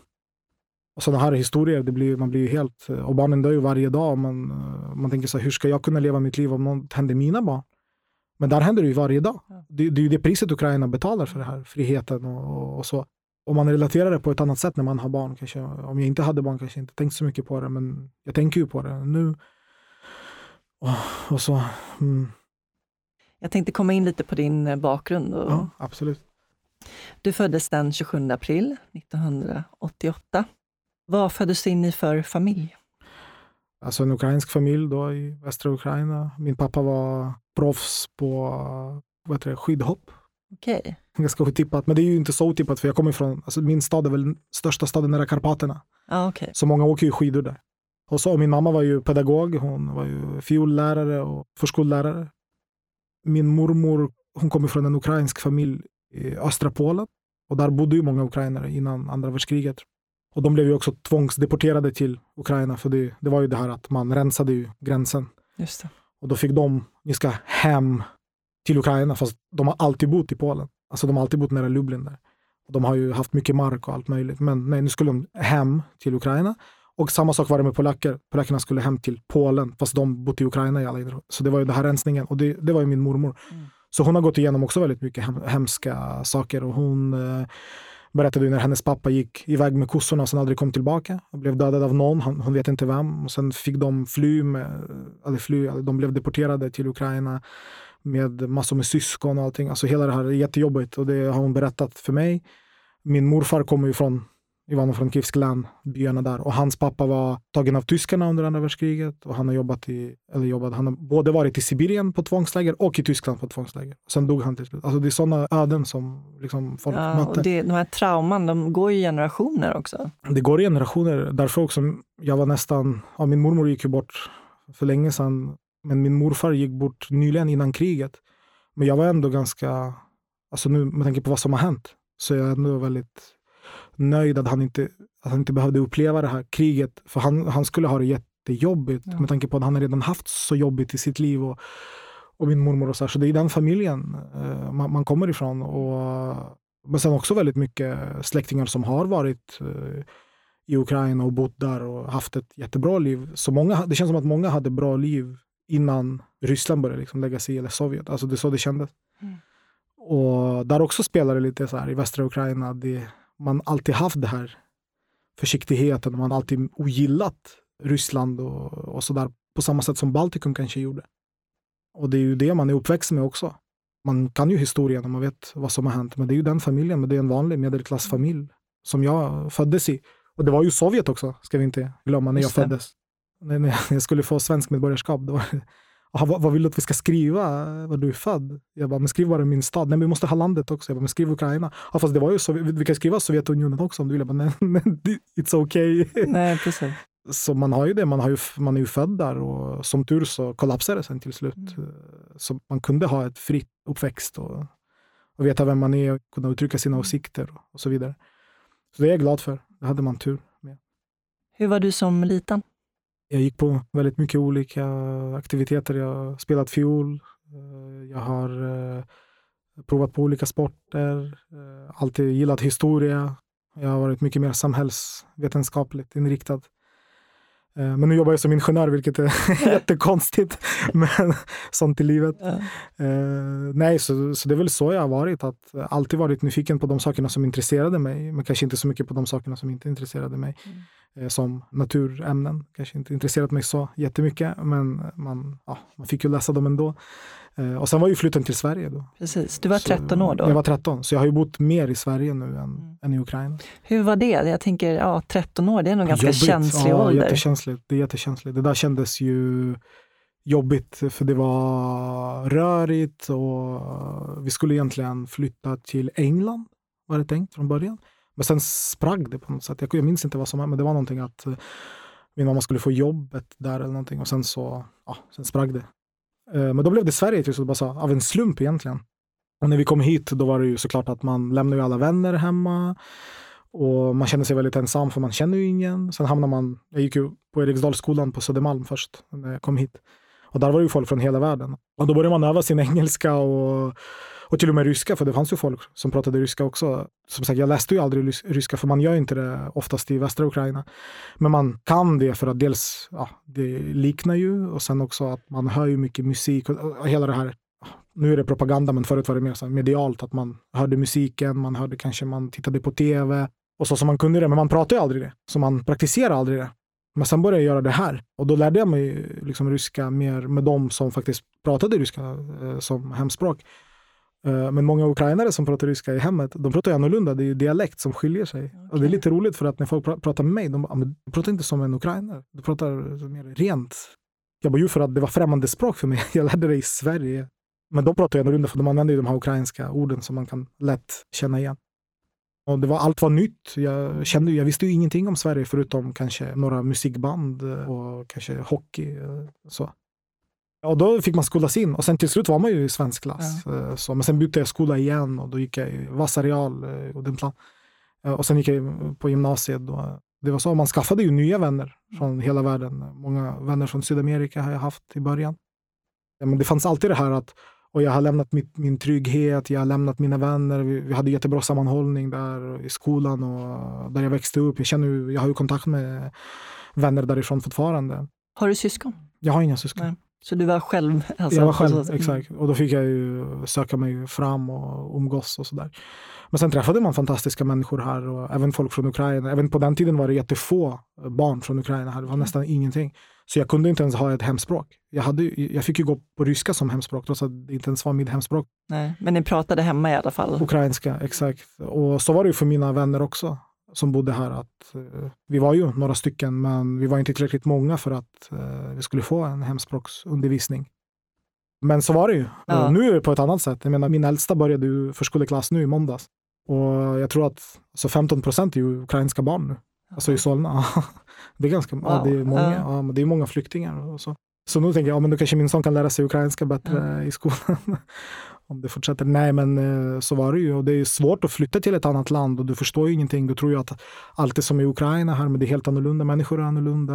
Och sådana här historier, det blir, man blir ju helt... Och barnen dör ju varje dag. Man, man tänker så här, hur ska jag kunna leva mitt liv om något händer mina barn? Men där händer det ju varje dag. Det, det är ju det priset Ukraina betalar för det här, friheten och, och, så. Om man relaterar det på ett annat sätt när man har barn, kanske, om jag inte hade barn kanske jag inte tänkt så mycket på det, men jag tänker ju på det nu. Och, och så. Mm. Jag tänkte komma in lite på din eh, bakgrund. Och... Ja, absolut. Du föddes den 27 april 1988. Vad föddes du in i för familj? Alltså en ukrainsk familj då i västra Ukraina. Min pappa var proffs på vad heter det, skidhopp. Okay. Ganska otippat, men det är ju inte så otippat för jag kommer ifrån, alltså min stad är väl största staden nära Karpaterna. Ah, okay. Så många åker ju skidor där. Och så, och min mamma var ju pedagog, hon var ju fiollärare och förskollärare. Min mormor, hon kommer från en ukrainsk familj i östra Polen. Och där bodde ju många ukrainare innan andra världskriget. Och de blev ju också tvångsdeporterade till Ukraina, för det, det var ju det här att man rensade ju gränsen. Just det. Och då fick de, ni ska hem till Ukraina, fast de har alltid bott i Polen. Alltså de har alltid bott nära Lublin där. Och de har ju haft mycket mark och allt möjligt. Men nej, nu skulle de hem till Ukraina. Och samma sak var det med polacker. Polackerna skulle hem till Polen, fast de bodde i Ukraina i alla Så det var ju den här rensningen. Och det, det var ju min mormor. Mm. Så hon har gått igenom också väldigt mycket hem, hemska saker. Och hon eh, berättade när hennes pappa gick iväg med kossorna och sen aldrig kom tillbaka. Och blev dödad av någon, hon, hon vet inte vem. Och sen fick de fly, med, eller fly de blev deporterade till Ukraina med massor med syskon och allting. Alltså hela det här är jättejobbigt och det har hon berättat för mig. Min morfar kommer ju från Ivano-Frankivsk län, byarna där. Och hans pappa var tagen av tyskarna under andra världskriget och han har jobbat i, eller jobbat, han har både varit i Sibirien på tvångsläger och i Tyskland på tvångsläger. Sen dog han till slut. Alltså det är sådana öden som liksom folk ja, möter. Och det, de här trauman, de går i generationer också. Det går i generationer. Därför också, jag var nästan, ja, min mormor gick ju bort för länge sedan. Men min morfar gick bort nyligen innan kriget. Men jag var ändå ganska, alltså nu med tanke på vad som har hänt, så jag är ändå väldigt nöjd att han inte, att han inte behövde uppleva det här kriget. För han, han skulle ha det jättejobbigt ja. med tanke på att han redan haft så jobbigt i sitt liv. Och, och min mormor och så. Här. Så det är den familjen uh, man, man, kommer ifrån. Och, men sen också väldigt mycket släktingar som har varit uh, i Ukraina och bott där och haft ett jättebra liv. Så många, det känns som att många hade bra liv innan Ryssland började liksom lägga sig i, eller Sovjet. Alltså det är så det kändes. Mm. Och där också spelar det lite så här i västra Ukraina. Det, man alltid haft det här försiktigheten. Man alltid ogillat Ryssland och, och sådär på samma sätt som Baltikum kanske gjorde. Och det är ju det man är uppväxt med också. Man kan ju historien och man vet vad som har hänt, men det är ju den familjen, men det är en vanlig medelklassfamilj som jag föddes i. Och det var ju Sovjet också, ska vi inte glömma, när jag föddes. När jag skulle få svensk medborgarskap, då var det vad, vad, vill du att vi ska skriva? Var du är född? Jag bara, men skriv bara min stad. Nej, men vi måste ha landet också. Jag bara, men skriv Ukraina. Ja, fast det var ju så, vi kan skriva Sovjetunionen också om du vill. Jag bara, nej, nej it's okay. Nej, precis. Så man har ju det, man, har ju, man är ju född där och som tur så kollapsade det sen till slut. Mm. Så man kunde ha ett fritt uppväxt och, och veta vem man är och kunna uttrycka sina mm. åsikter och, och så vidare. Så det är jag glad för. Det hade man tur med. Hur var du som liten? Jag gick på väldigt mycket olika aktiviteter. Jag har spelat fiol. Eh, jag har eh, provat på olika sporter. Eh, alltid gillat historia. Jag har varit mycket mer samhällsvetenskapligt inriktad. Men nu jobbar jag som ingenjör, vilket är jättekonstigt. Men sånt i livet. Ja. Uh, nej, så, så det är väl så jag har varit. Att alltid varit nyfiken på de sakerna som intresserade mig, men kanske inte så mycket på de sakerna som inte intresserade mig. Mm. Eh, som naturämnen. Kanske inte intresserat mig så jättemycket, men man, ja, man fick ju läsa dem ändå. Eh, och sen var ju flytten till Sverige då. Precis, du var 13 så, år då? Jag var 13, så jag har ju bott mer i Sverige nu än, mm. än i Ukraina. Hur var det? Jag tänker, ja, 13 år, det är nog ganska Jobbigt. känslig ja, ålder. Jättekänsligt. Det är jättekänsligt. Det där kändes ju jobbigt, för det var rörigt och vi skulle egentligen flytta till England, var det tänkt från början. Men sen sprang det på något sätt. Jag, minns inte vad som hände, men det var någonting att uh, min mamma skulle få jobbet där eller någonting och sen så, ja, sen sprang det. Eh, men då blev det Sverige till slut, bara så, av en slump egentligen. Och när vi kom hit, då var det ju såklart att man lämnar ju alla vänner hemma. Och man känner sig väldigt ensam för man känner ju ingen. Sen hamnar man, jag gick ju på Eriksdalsskolan på Södermalm först när jag kom hit. Och där var det ju folk från hela världen. Och då började man öva sin engelska och och till och med ryska, för det fanns ju folk som pratade ryska också. Som sagt, jag läste ju aldrig ryska, för man gör inte det oftast i västra Ukraina. Men man kan det för att dels, ja, det liknar ju och sen också att man hör ju mycket musik och, och hela det här nu är det propaganda, men förut var det mer så medialt, att man hörde musiken, man hörde kanske, man tittade på tv och så som man kunde det, men man pratade ju aldrig det. Så man praktiserade aldrig det. Men sen började jag göra det här och då lärde jag mig liksom ryska mer med dem som faktiskt pratade ryska eh, som hemspråk. Eh, men många ukrainare som pratar ryska i hemmet, de pratar annorlunda. Det är dialekt som skiljer sig. Okay. Och det är lite roligt för att när folk pratar med mig, de bara, du pratar inte som en ukrainare. Du pratar mer rent. Jag bara, ju för att det var främmande språk för mig. Jag lärde det i Sverige. Men de pratar annorlunda för de använder ju de här ukrainska orden som man kan lätt känna igen. Och det var, allt var nytt. Jag, kände, jag visste ju ingenting om Sverige förutom kanske några musikband och kanske hockey. Så. Och då fick man skolas in och sen till slut var man ju i svensk klass. Ja. Eh, så, men sen bytte jag skola igen och då gick jag i Vasa Real, eh, Odenplan. Eh, och sen gick jag på gymnasiet. Då. Det var så, man skaffade ju nya vänner från hela världen. Många vänner från Sydamerika har jag haft i början. Men det fanns alltid det här att och jag har lämnat mitt, min trygghet, jag har lämnat mina vänner. Vi, vi, hade jättebra sammanhållning där i skolan och där jag växte upp. Jag, känner, jag har ju kontakt med vänner därifrån fortfarande. Har du syskon? Jag har inga syskon. Nej. Så du var själv? Alltså, jag var själv, alltså, exakt. Och då fick jag ju söka mig fram och umgås och sådär. Men sen träffade man fantastiska människor här och även folk från Ukraina. Även på den tiden var det jättefå barn från Ukraina här. Det var mm. nästan ingenting. Så jag kunde inte ens ha ett hemspråk. Jag, hade, jag fick ju gå på ryska som hemspråk trots att det inte ens var mitt hemspråk. Nej, men ni pratade hemma i alla fall? Ukrainska, exakt. Och så var det ju för mina vänner också som bodde här. att uh, Vi var ju några stycken men vi var inte tillräckligt många för att uh, vi skulle få en hemspråksundervisning. Men så var det ju. Ja. Nu är det på ett annat sätt. Jag menar, min äldsta började ju förskoleklass nu i måndags. Och jag tror att alltså 15 procent är ju ukrainska barn nu. Alltså i Solna. det är ganska wow. ja, det är många, ja. det är många flyktingar. Och så. så nu tänker jag, ja, men då kanske min son kan lära sig ukrainska bättre i skolan. om det fortsätter. Nej, men eh, så var det ju. Och det är svårt att flytta till ett annat land och du förstår ju ingenting. Du tror ju att allt är som i Ukraina här, men det är helt annorlunda. Människor är annorlunda,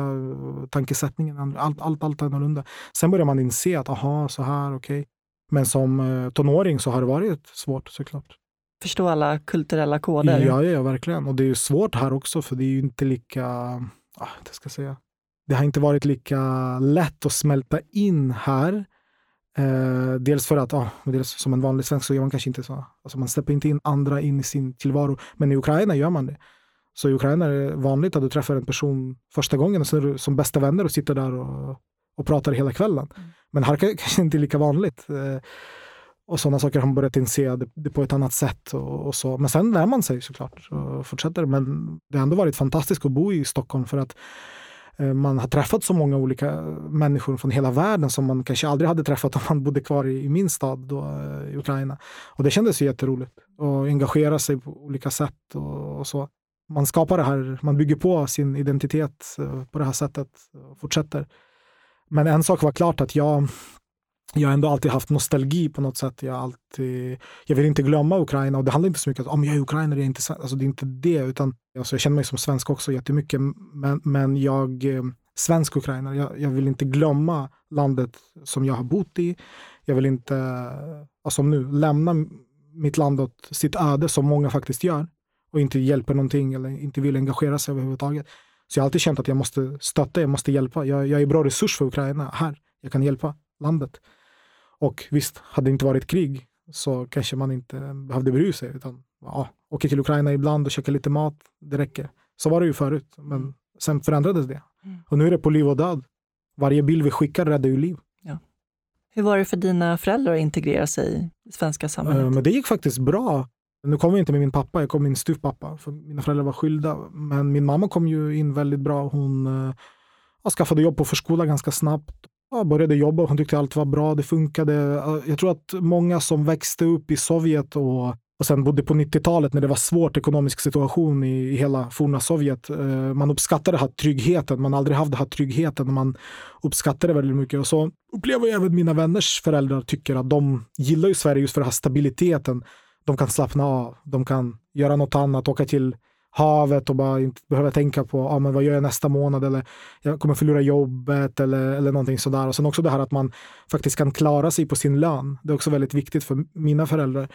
tankesättningen, allt, allt, allt är annorlunda. Sen börjar man inse att aha, så här, okej. Okay. Men som eh, tonåring så har det varit svårt såklart. Förstå alla kulturella koder. Ja, ja, verkligen. Och det är svårt här också, för det är ju inte lika, ah, jag ska säga, det har inte varit lika lätt att smälta in här Eh, dels för att, ah, dels som en vanlig svensk så gör man kanske inte så. Alltså man släpper inte in andra in i sin tillvaro. Men i Ukraina gör man det. Så i Ukraina är det vanligt att du träffar en person första gången och så är du som bästa vänner och sitter där och, och pratar hela kvällen. Mm. Men här kanske inte är lika vanligt. Eh, och sådana saker har man börjat inse det, det på ett annat sätt. Och, och, så. Men sen lär man sig såklart och fortsätter. Men det har ändå varit fantastiskt att bo i Stockholm för att eh, man har träffat så många olika människor från hela världen som man kanske aldrig hade träffat om man bodde kvar i, min stad då, eh, i Ukraina. Och det kändes ju jätteroligt att engagera sig på olika sätt och, och, så. Man skapar det här, man bygger på sin identitet eh, på det här sättet och fortsätter. Men en sak var klart att jag jag har ändå alltid haft nostalgi på något sätt. Jag, alltid, jag vill inte glömma Ukraina och det handlar inte så mycket om att jag är ukrainare, jag är inte alltså, det är inte det. Utan, alltså, jag känner mig som svensk också jättemycket, men, men jag eh, svensk ukrainare, jag, jag, vill inte glömma landet som jag har bott i. Jag vill inte, alltså nu, lämna mitt land åt sitt öde som många faktiskt gör och inte hjälper någonting eller inte vill engagera sig överhuvudtaget. Så jag har alltid känt att jag måste stötta, jag måste hjälpa. Jag, jag är bra resurs för Ukraina här. Jag kan hjälpa landet. Och visst, hade det inte varit krig så kanske man inte behövde bry sig. Utan ja, åka till Ukraina ibland och käka lite mat, det räcker. Så var det ju förut, men mm. sen förändrades det. Mm. Och nu är det på liv och död. Varje bild vi skickar räddar ju liv. Ja. Hur var det för dina föräldrar att integrera sig i svenska samhället? Uh, men det gick faktiskt bra. Nu kom jag inte med min pappa, jag kom med min styvpappa. För mina föräldrar var skilda. Men min mamma kom ju in väldigt bra. Hon uh, skaffade jobb på förskola ganska snabbt jag började jobba, hon tyckte allt var bra, det funkade. Jag tror att många som växte upp i Sovjet och, och sen bodde på 90-talet när det var svårt ekonomisk situation i, i hela forna Sovjet. Eh, man uppskattade den här tryggheten, man aldrig haft den här tryggheten. Man uppskattade väldigt mycket. Och så upplever jag även mina vänners föräldrar tycker att de gillar ju Sverige just för den här stabiliteten. De kan slappna av, de kan göra något annat, åka till havet och bara inte behöva tänka på ah, men vad gör jag nästa månad eller jag kommer förlora jobbet eller, eller någonting sådär. Och sen också det här att man faktiskt kan klara sig på sin lön. Det är också väldigt viktigt för mina föräldrar.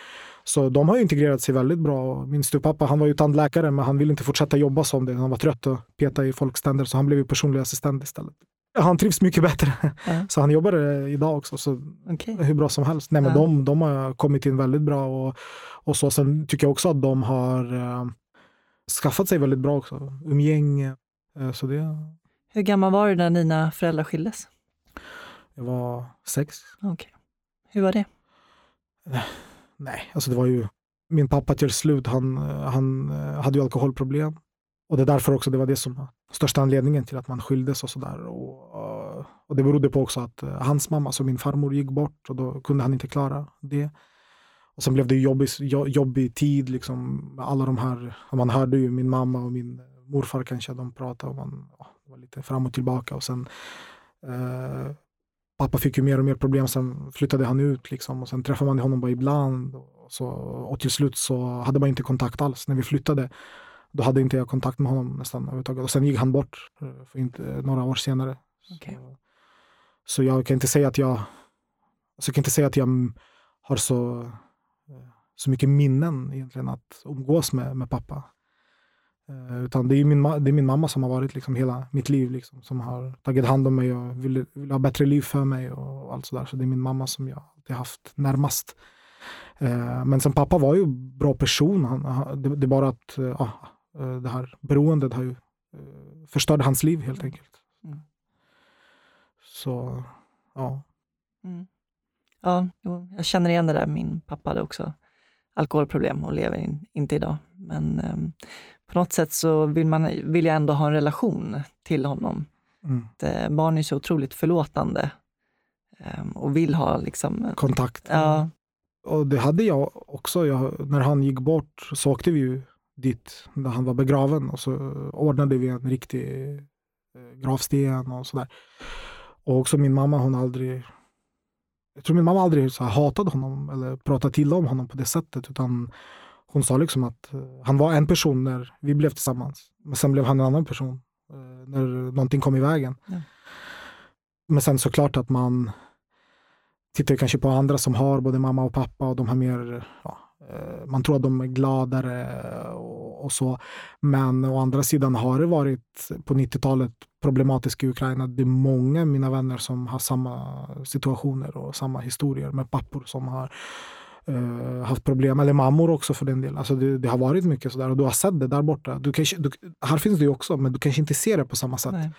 Så de har integrerat sig väldigt bra. Min stupappa, han var ju tandläkare men han ville inte fortsätta jobba som det. Han var trött och peta i folks tänder så han blev ju personlig assistent istället. Han trivs mycket bättre. Ja. Så han jobbar idag också. Så okay. Hur bra som helst. Nej, men ja. de, de har kommit in väldigt bra. Och, och så. Sen tycker jag också att de har eh, skaffat sig väldigt bra också. Umgänge. Eh, så det... Hur gammal var du när dina föräldrar skildes? Jag var sex. Okay. Hur var det? Nej, alltså det var ju min pappa till slut, han, han eh, hade ju alkoholproblem. Och det är därför också, det var det som största anledningen till att man skildes och sådär. Och, eh, och det berodde på också att hans mamma, alltså min farmor, gick bort och då kunde han inte klara det. Och sen blev det jobbig, jobbig tid, liksom, med alla de här, man hörde ju min mamma och min morfar kanske, de pratade och man var lite fram och tillbaka. Och sen, eh, pappa fick ju mer och mer problem, sen flyttade han ut liksom, och sen träffade man honom bara ibland. Och, så, och till slut så hade man inte kontakt alls. När vi flyttade, då hade inte jag kontakt med honom nästan överhuvudtaget. Och sen gick han bort eh, för inte, några år senare. Okay. Så, så jag kan inte säga att jag, så jag kan inte säga att jag har så så mycket minnen egentligen att umgås med, med pappa. Eh, utan det är, min, det är min mamma som har varit liksom hela mitt liv, liksom, som har tagit hand om mig och vill, vill ha bättre liv för mig och allt sådär. Så det är min mamma som jag alltid haft närmast. Eh, men sen pappa var ju bra person. Han, det, det är bara att ja, det här beroendet har ju förstörde hans liv helt enkelt. Mm. Så, ja. Mm. Ja, jag känner igen det där. Min pappa hade också alkoholproblem och lever in, inte idag. Men um, på något sätt så vill, man, vill jag ändå ha en relation till honom. Mm. Det, eh, barn är så otroligt förlåtande um, och vill ha liksom, eh, kontakt. Ja. Och det hade jag också. Jag, när han gick bort så åkte vi ju dit där han var begraven och så ordnade vi en riktig eh, gravsten och sådär. Och också min mamma, hon aldrig jag tror min mamma aldrig så hatade honom eller pratade illa om honom på det sättet. Utan hon sa liksom att uh, han var en person när vi blev tillsammans. Men sen blev han en annan person uh, när någonting kom i vägen. Ja. Men sen såklart att man tittar kanske på andra som har både mamma och pappa och de har mer, ja, uh, man tror att de är gladare och, och, så. Men å andra sidan har det varit på 90-talet problematisk i Ukraina. Det är många av mina vänner som har samma situationer och samma historier med pappor som har uh, haft problem, eller mammor också för den delen. Alltså det, det, har varit mycket sådär och du har sett det där borta. Du kanske, du, här finns det ju också, men du kanske inte ser det på samma sätt. Nej.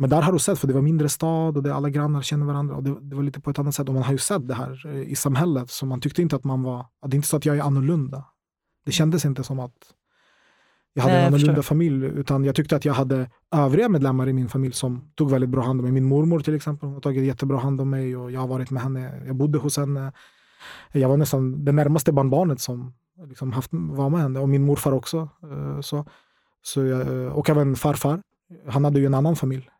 Men där har du sett, för det var mindre stad och det, alla grannar känner varandra. Och det, det, var lite på ett annat sätt. Och man har ju sett det här eh, i samhället. Så man tyckte inte att man var, det är inte så att jag är annorlunda. Det kändes inte som att jag hade Nej, en annorlunda familj, utan jag tyckte att jag hade övriga medlemmar i min familj som tog väldigt bra hand om mig. Min mormor till exempel, hon har tagit jättebra hand om mig och jag har varit med henne. Jag bodde hos henne. Jag var nästan det närmaste barnbarnet som liksom haft, var med henne och min morfar också. Eh, så, så jag, och även farfar. Han hade ju en annan familj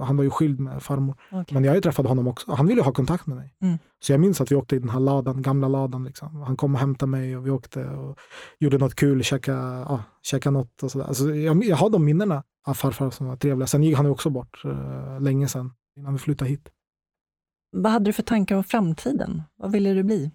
han var ju skild med farmor. Okay. Men jag träffade honom också. Han ville ha kontakt med mig. Mm. Så jag minns att vi åkte i den här ladan, gamla ladan. Liksom. Han kom och hämtade mig och vi åkte och gjorde något kul, käkade, ja, käkade något och sådär. Alltså, jag, jag har de minnena av farfar som var trevliga. Sen gick han också bort uh, länge sedan, innan vi flyttade hit. Vad hade du för tankar om framtiden? Vad ville du bli?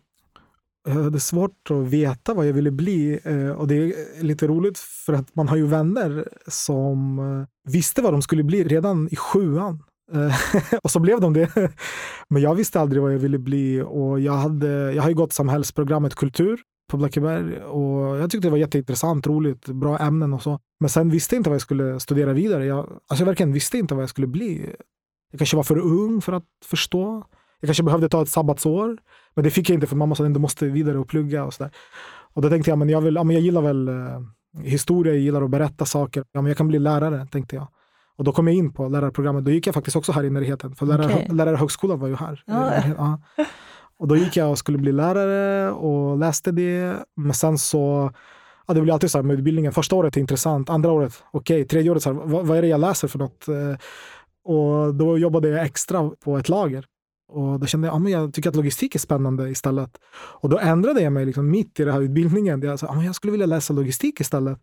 Jag hade svårt att veta vad jag ville bli. Eh, och det är lite roligt för att man har ju vänner som eh, visste vad de skulle bli redan i sjuan. Eh, och så blev de det. Men jag visste aldrig vad jag ville bli och jag, hade, jag har ju gått samhällsprogrammet kultur på Blackeberg och jag tyckte det var jätteintressant, roligt, bra ämnen och så. Men sen visste jag inte vad jag skulle studera vidare. Jag, alltså jag verkligen visste inte vad jag skulle bli. Jag kanske var för ung för att förstå. Jag kanske behövde ta ett sabbatsår. Men det fick jag inte för mamma sa att du måste vidare och plugga och sådär. Och då tänkte jag, men jag, vill, ja, men jag gillar väl eh, historia, jag gillar att berätta saker. Ja, men jag kan bli lärare, tänkte jag. Och då kom jag in på lärarprogrammet. Då gick jag faktiskt också här i närheten. För lärar, okay. lärarhögskolan var ju här. Ja. ja. Och då gick jag och skulle bli lärare och läste det. Men sen så, ja, det blir alltid så här med utbildningen. Första året är intressant, andra året okej, okay. tredje året, så här, vad, vad, är det jag läser för något? Eh, och då jobbade jag extra på ett lager. Och då kände jag ah, att ja, jag tycker att logistik är spännande istället. Och då ändrade jag mig liksom mitt i den här utbildningen. Jag, sa, ah, ja, jag skulle vilja läsa logistik istället.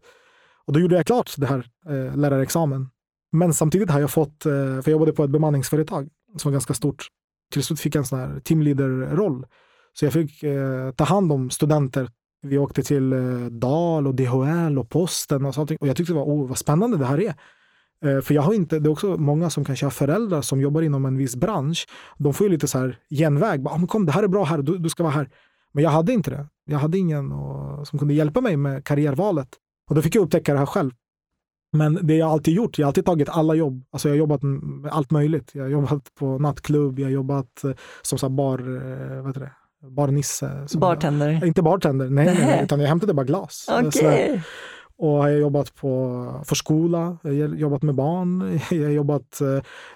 Och då gjorde jag klart det här eh, lärarexamen. Men samtidigt har jag fått, eh, för jag jobbade på ett bemanningsföretag som var ganska stort. Till slut fick jag en sån här teamleader-roll. Så jag fick eh, ta hand om studenter. Vi åkte till eh, DAL och DHL och posten och sånt. Och jag tyckte det var, oh, vad spännande det här är. Eh, för jag har inte, det är också många som kanske har föräldrar som jobbar inom en viss bransch. De får ju lite så här genväg. Ah, men kom, det här är bra här, du, du ska vara här. Men jag hade inte det. Jag hade ingen och, som kunde hjälpa mig med karriärvalet. Och då fick jag upptäcka det här själv. Men det jag alltid gjort, jag har alltid tagit alla jobb. Alltså jag har jobbat med allt möjligt. Jag har jobbat på nattklubb, jag har jobbat eh, som så bar, eh, vad heter det? barnisse. Bartender? Jag, inte bartender, nej, nej, nej, utan jag hämtade bara glas. Okay. Och jag har jobbat på förskola, jag har jobbat med barn, jag har jobbat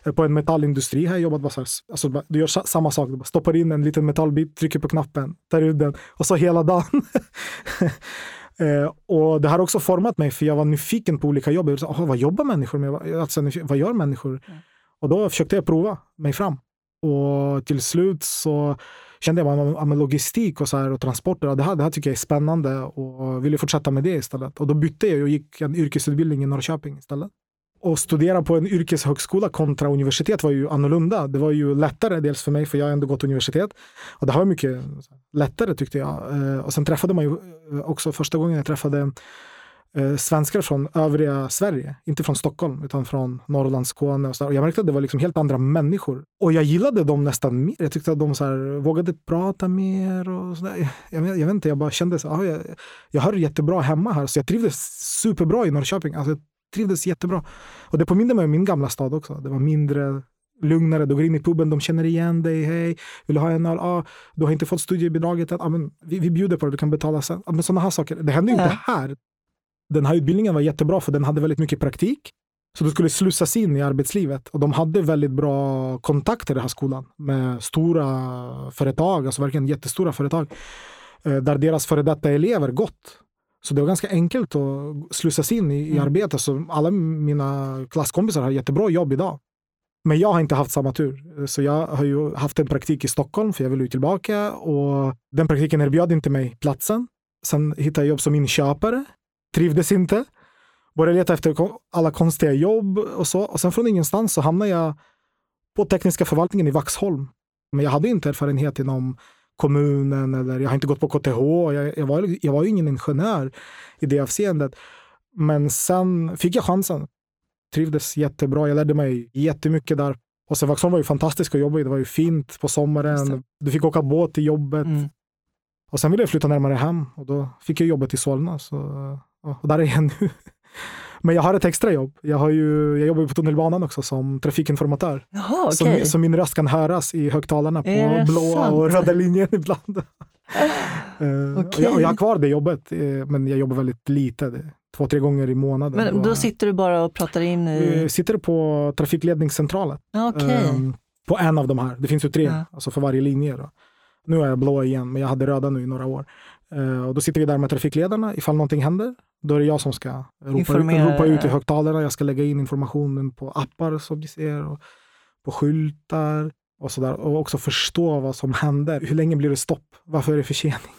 eh, på en metallindustri. Jag har jobbat bara så här, alltså, du gör samma sak, du stoppar in en liten metallbit, trycker på knappen, tar ut den och så hela dagen. eh, och det har också format mig för jag var nyfiken på olika jobb. Jag sa, vad jobbar människor med? Alltså, vad gör människor? Mm. Och då försökte jag prova mig fram. Och till slut så kände jag att logistik och, så här, och transporter, det här, det här tycker jag är spännande och ville fortsätta med det istället. Och då bytte jag och gick en yrkesutbildning i Norrköping istället. Och studera på en yrkeshögskola kontra universitet var ju annorlunda. Det var ju lättare, dels för mig, för jag har ändå gått universitet. Och det här var mycket lättare tyckte jag. Eh, och sen träffade man ju eh, också, första gången jag träffade eh, svenskar från övriga Sverige. Inte från Stockholm, utan från Norrland, Skåne och så. Och jag märkte att det var liksom helt andra människor. Och jag gillade dem nästan mer. Jag tyckte att de så här, vågade prata mer och sådär. Jag, jag, jag vet inte, jag bara kände så ah, jag, jag hör jättebra hemma här. Så jag trivdes superbra i Norrköping. Alltså, jag trivdes jättebra. Och det påminde mig om min gamla stad också. Det var mindre lugnare. Du går in i puben, de känner igen dig. Hej, vill du ha en öl? Ah, du har inte fått studiebidraget än. Ah, men vi, vi bjuder på det, du kan betala sen. Ah, men sådana här saker. Det hände ju inte här. Den här utbildningen var jättebra för den hade väldigt mycket praktik. Så du skulle slussas in i arbetslivet och de hade väldigt bra kontakter i den här skolan med stora företag, alltså verkligen jättestora företag, eh, där deras före detta elever gått. Så det var ganska enkelt att slussas in i, i mm. arbete. Så alla mina klasskompisar har jättebra jobb idag. Men jag har inte haft samma tur. Så jag har ju haft en praktik i Stockholm, för jag ville ju tillbaka. Och den praktiken erbjöd inte mig platsen. Sen hittade jag jobb som inköpare. Trivdes inte. Började leta efter alla konstiga jobb och så. Och sen från ingenstans så hamnade jag på tekniska förvaltningen i Vaxholm. Men jag hade inte erfarenhet inom kommunen eller jag har inte gått på KTH. Jag, jag, var, jag var ju ingen ingenjör i det avseendet. Men sen fick jag chansen trivdes jättebra. Jag lärde mig jättemycket där. Och sen Vaxholm var ju fantastiskt att jobba i. Det var ju fint på sommaren. Du fick åka båt till jobbet. Mm. Och sen ville jag flytta närmare hem och då fick jag jobbet i Solna. Så, och där är jag nu. Men jag har ett extra jobb. Jag, har ju, jag jobbar på tunnelbanan också som trafikinformatör. Jaha, okay. så, så, min röst kan höras i högtalarna på blåa och röda linjen ibland. uh, okay. och, jag, och jag har kvar det jobbet, eh, men jag jobbar väldigt lite två, tre gånger i månaden. Men då sitter du bara och pratar in i... Jag sitter på trafikledningscentralen. Okay. Um, på en av de här. Det finns ju tre, ja. alltså för varje linje. Då. Nu är jag blå igen, men jag hade röda nu i några år. Uh, och då sitter vi där med trafikledarna. Ifall någonting händer, då är det jag som ska ropa, ropa ut i högtalarna. Jag ska lägga in informationen på appar som ni ser, och på skyltar och sådär. Och också förstå vad som händer. Hur länge blir det stopp? Varför är det försening?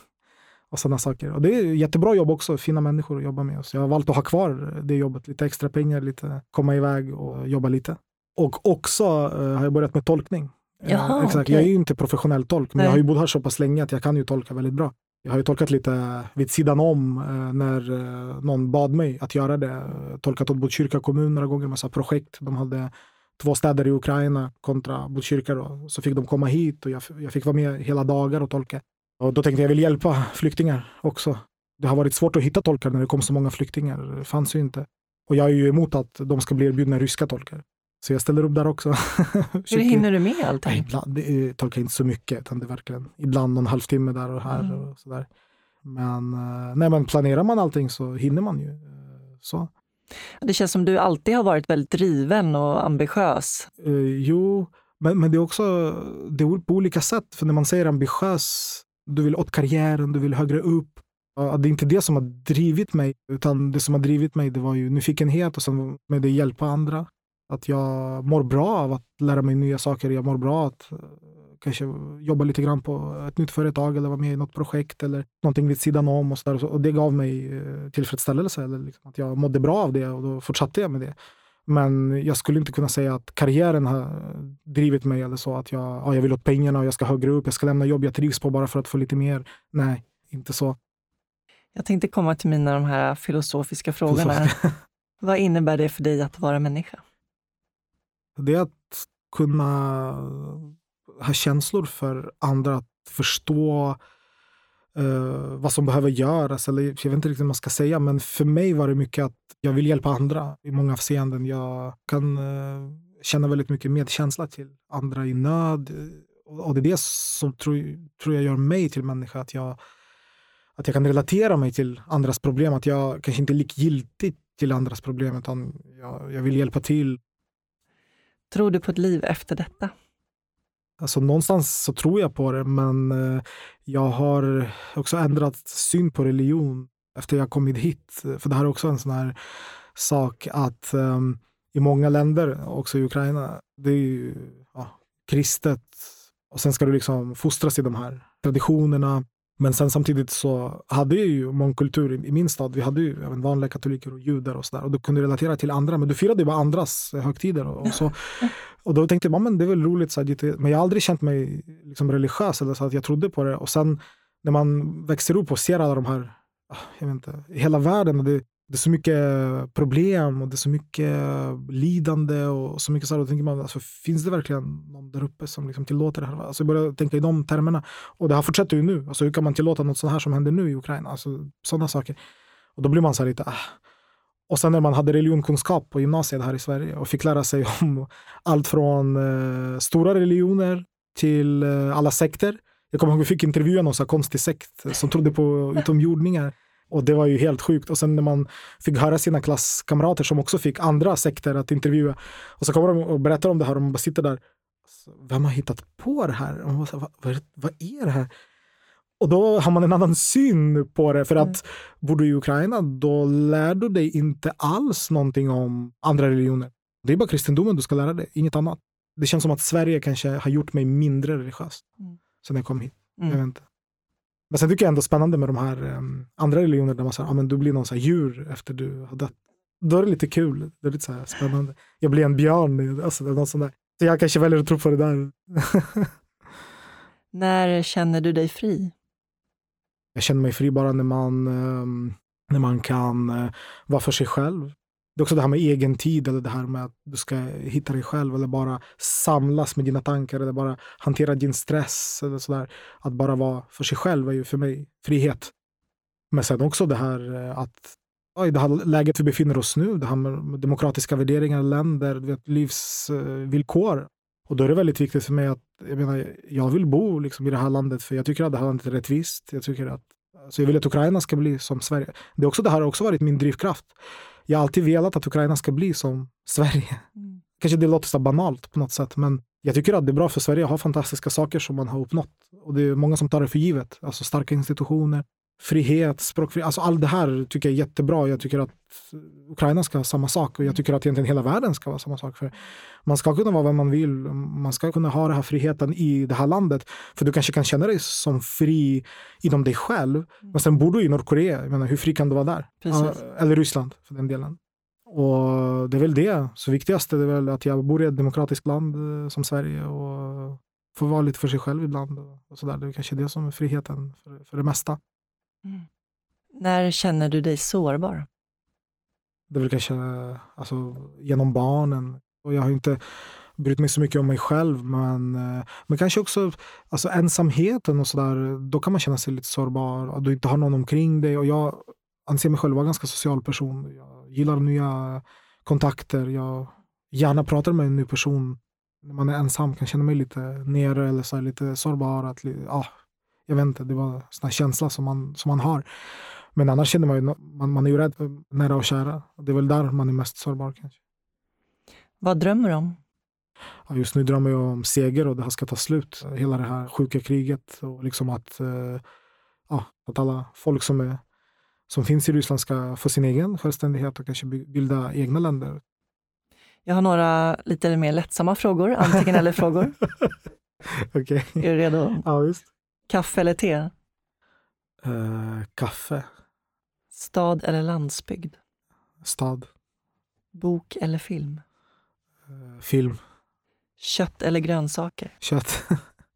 och sådana saker. Och det är jättebra jobb också, fina människor att jobba med. Så jag har valt att ha kvar det jobbet, lite extra pengar, lite komma iväg och jobba lite. Och också uh, har jag börjat med tolkning. Eh, Jaha, uh, exakt. Okay. Jag är ju inte professionell tolk, men Nej. jag har ju bott här så pass länge att jag kan ju tolka väldigt bra. Jag har ju tolkat lite vid sidan om eh, när eh, någon bad mig att göra det. Tolkat åt Botkyrka kommun några gånger, massa projekt. De hade två städer i Ukraina kontra Botkyrka. Då. Så fick de komma hit och jag, jag fick vara med hela dagar och tolka. Och då tänkte jag, jag vill hjälpa flyktingar också. Det har varit svårt att hitta tolkar när det kom så många flyktingar. Det fanns ju inte. Och jag är ju emot att de ska bli erbjudna ryska tolkar. Så jag ställer upp där också. Hur hinner du med allting? Ibland, det tolkar inte så mycket, utan det är verkligen ibland någon halvtimme där och här mm. och sådär. Men, eh, nej, men planerar man allting så hinner man ju. Eh, så. Det känns som du alltid har varit väldigt driven och ambitiös. Uh, jo, men, men det är också det är på olika sätt. För när man säger ambitiös du vill åt karriären, du vill högre upp. Det är inte det som har drivit mig, utan det som har drivit mig det var ju nyfikenhet och sen med det hjälpa andra. Att jag mår bra av att lära mig nya saker. Jag mår bra av att eh, kanske jobba lite grann på ett nytt företag eller vara med i något projekt eller någonting vid sidan om. Och, så där. och det gav mig eh, tillfredsställelse. Eller liksom att jag mådde bra av det och då fortsatte jag med det. Men jag skulle inte kunna säga att karriären har drivit mig eller så. Att jag, ja, jag vill åt pengarna och jag ska högre upp, jag ska lämna jobb jag trivs på bara för att få lite mer. Nej, inte så. Jag tänkte komma till mina de här filosofiska frågorna. Vad innebär det för dig att vara människa? Det är att kunna ha känslor för andra, att förstå uh, vad som behöver göras. Eller, jag vet inte riktigt vad man ska säga, men för mig var det mycket att jag vill hjälpa andra i många avseenden. Jag kan uh, känna väldigt mycket medkänsla till andra i nöd. Eh, och det är det som tror, tror jag gör mig till människa. Att jag, att jag kan relatera mig till andras problem. Att jag kanske inte är likgiltig till andras problem, utan jag, jag vill hjälpa till. Tror du på ett liv efter detta? Alltså någonstans så tror jag på det, men eh, jag har också ändrat syn på religion efter jag kommit hit. För det här är också en sån här sak att um, i många länder, också i Ukraina, det är ju ja, kristet. Och sen ska du liksom fostras i de här traditionerna. Men sen samtidigt så hade jag ju mångkultur i, min stad. Vi hade ju även vanliga katoliker och judar och sådär. Och du kunde relatera till andra, men du firade ju bara andras högtider. Och, och så. Och då tänkte jag, men det är väl roligt. Så här, men jag har aldrig känt mig liksom religiös eller så att jag trodde på det. Och sen när man växer upp och ser alla de här, ah, jag vet inte, hela världen. Och det, det är så mycket problem och det är så mycket lidande och så mycket så här, då tänker man, alltså, finns det verkligen någon där uppe som liksom tillåter det här? Alltså, jag börjar tänka i de termerna. Och det här fortsätter ju nu. Alltså, hur kan man tillåta något sånt här som händer nu i Ukraina? Alltså, sådana saker. Och då blir man så här lite, ah. Och sen när man hade religionkunskap på gymnasiet här i Sverige och fick lära sig om allt från eh, stora religioner till eh, alla sekter. Jag kommer ihåg att vi fick intervjua någon så konstig sekt som trodde på utomjordningar. Och det var ju helt sjukt. Och sen när man fick höra sina klasskamrater som också fick andra sekter att intervjua. Och så kommer de och berättar om det här och man bara sitter där. Vem har hittat på det här? Och man bara, vad, vad, vad är det här? Och då har man en annan syn på det. För att mm. bor du i Ukraina, då lär du dig inte alls någonting om andra religioner. Det är bara kristendomen du ska lära dig, inget annat. Det känns som att Sverige kanske har gjort mig mindre religiös mm. sen jag kom hit. Mm. Jag vet inte. Men sen tycker jag ändå spännande med de här um, andra religioner där man säger, ah, men du blir någon så djur efter du har dött. Då är det lite kul, det är lite så spännande. Jag blir en björn, alltså, något sånt där. Så jag kanske väljer att tro på det där. När känner du dig fri? Jag känner mig fri bara när man, um, när man kan uh, vara för sig själv. Det är också det här med egen tid eller det här med att du ska hitta dig själv eller bara samlas med dina tankar eller bara hantera din stress eller sådär. Att bara vara för sig själv är ju för mig frihet. Men sen också det här eh, att i det här läget vi befinner oss nu, det här med demokratiska värderingar, länder, vet, livsvillkor. Och då är det väldigt viktigt för mig att jag, menar, jag vill bo liksom, i det här landet för jag tycker att det här landet är rättvist. Jag, tycker att, alltså jag vill att Ukraina ska bli som Sverige. Det, är också, det här har också varit min drivkraft jag har alltid velat att Ukraina ska bli som Sverige. Mm. Kanske det låter så banalt på något sätt, men jag tycker att det är bra för Sverige att ha fantastiska saker som man har uppnått. Och det är många som tar det för givet. Alltså starka institutioner, frihet, språkfrihet. Alltså allt det här tycker jag är jättebra. Jag tycker att Ukraina ska ha samma sak och jag tycker att egentligen hela världen ska vara samma sak. För man ska kunna vara vem man vill. Man ska kunna ha den här friheten i det här landet. För du kanske kan känna dig som fri inom dig själv. Men sen bor du i Nordkorea. Jag menar, hur fri kan du vara där? Precis. Eller Ryssland för den delen. Och det är väl det. Så viktigaste är väl att jag bor i ett demokratiskt land eh, som Sverige och får vara lite för sig själv ibland. Och så där. Det är kanske det som är friheten för, för det mesta. Mm. När känner du dig sårbar? Det är väl kanske alltså, genom barnen. Och jag har inte brytt mig så mycket om mig själv, men, eh, men kanske också alltså, ensamheten och sådär. Då kan man känna sig lite sårbar, att du inte har någon omkring dig. Och jag anser mig själv vara en ganska social person. Jag gillar nya kontakter. Jag gärna pratar med en ny person när man är ensam. Kan känna mig lite nere eller så lite sårbar. Att, ah, jag vet inte, det var en sån känsla som man, som man har. Men annars känner man ju, man, man är ju rädd för nära och kära. Det är väl där man är mest sårbar kanske. Vad drömmer du om? Ja, just nu drömmer jag om seger och det här ska ta slut. Hela det här sjuka kriget och liksom att, eh, ja, att alla folk som, är, som finns i Ryssland ska få sin egen självständighet och kanske bilda egna länder. Jag har några lite mer lättsamma frågor, antingen eller frågor. Okej. Okay. Är du redo? Ja, visst. Kaffe eller te? Uh, kaffe. Stad eller landsbygd? Stad. Bok eller film? Uh, film. Kött eller grönsaker? Kött.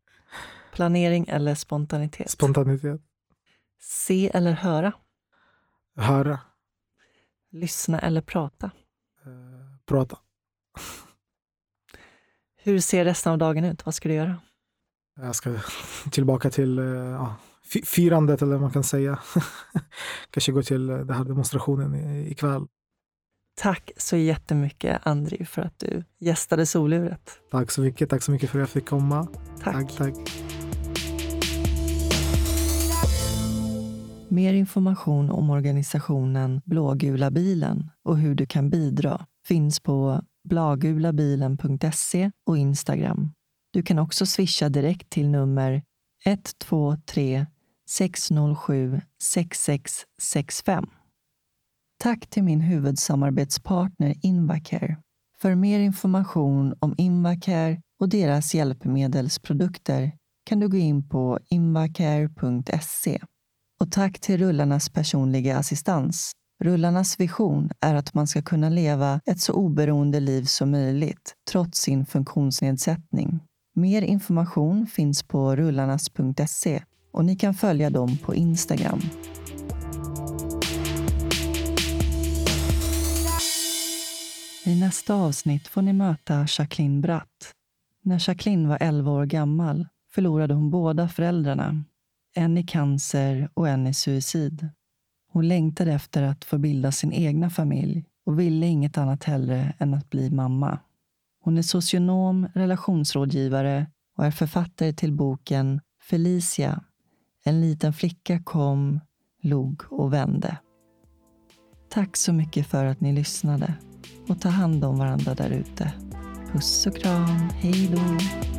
Planering eller spontanitet? Spontanitet. Se eller höra? Höra. Lyssna eller prata? Uh, prata. Hur ser resten av dagen ut? Vad ska du göra? Jag ska tillbaka till ja, firandet, eller vad man kan säga. Kanske gå till den här demonstrationen ikväll. Tack så jättemycket, Andri, för att du gästade Soluret. Tack så mycket. Tack så mycket för att jag fick komma. Tack. tack, tack. Mer information om organisationen Blågula bilen och hur du kan bidra finns på blagulabilen.se och Instagram. Du kan också swisha direkt till nummer 123 607 6665. Tack till min huvudsamarbetspartner Invacare. För mer information om Invacare och deras hjälpmedelsprodukter kan du gå in på invacare.se. Och tack till Rullarnas personliga assistans. Rullarnas vision är att man ska kunna leva ett så oberoende liv som möjligt trots sin funktionsnedsättning. Mer information finns på rullarnas.se och ni kan följa dem på Instagram. I nästa avsnitt får ni möta Jacqueline Bratt. När Jacqueline var 11 år gammal förlorade hon båda föräldrarna. En i cancer och en i suicid. Hon längtade efter att få bilda sin egna familj och ville inget annat hellre än att bli mamma. Hon är socionom, relationsrådgivare och är författare till boken Felicia. En liten flicka kom, log och vände. Tack så mycket för att ni lyssnade och ta hand om varandra där ute. Puss och kram, hej då!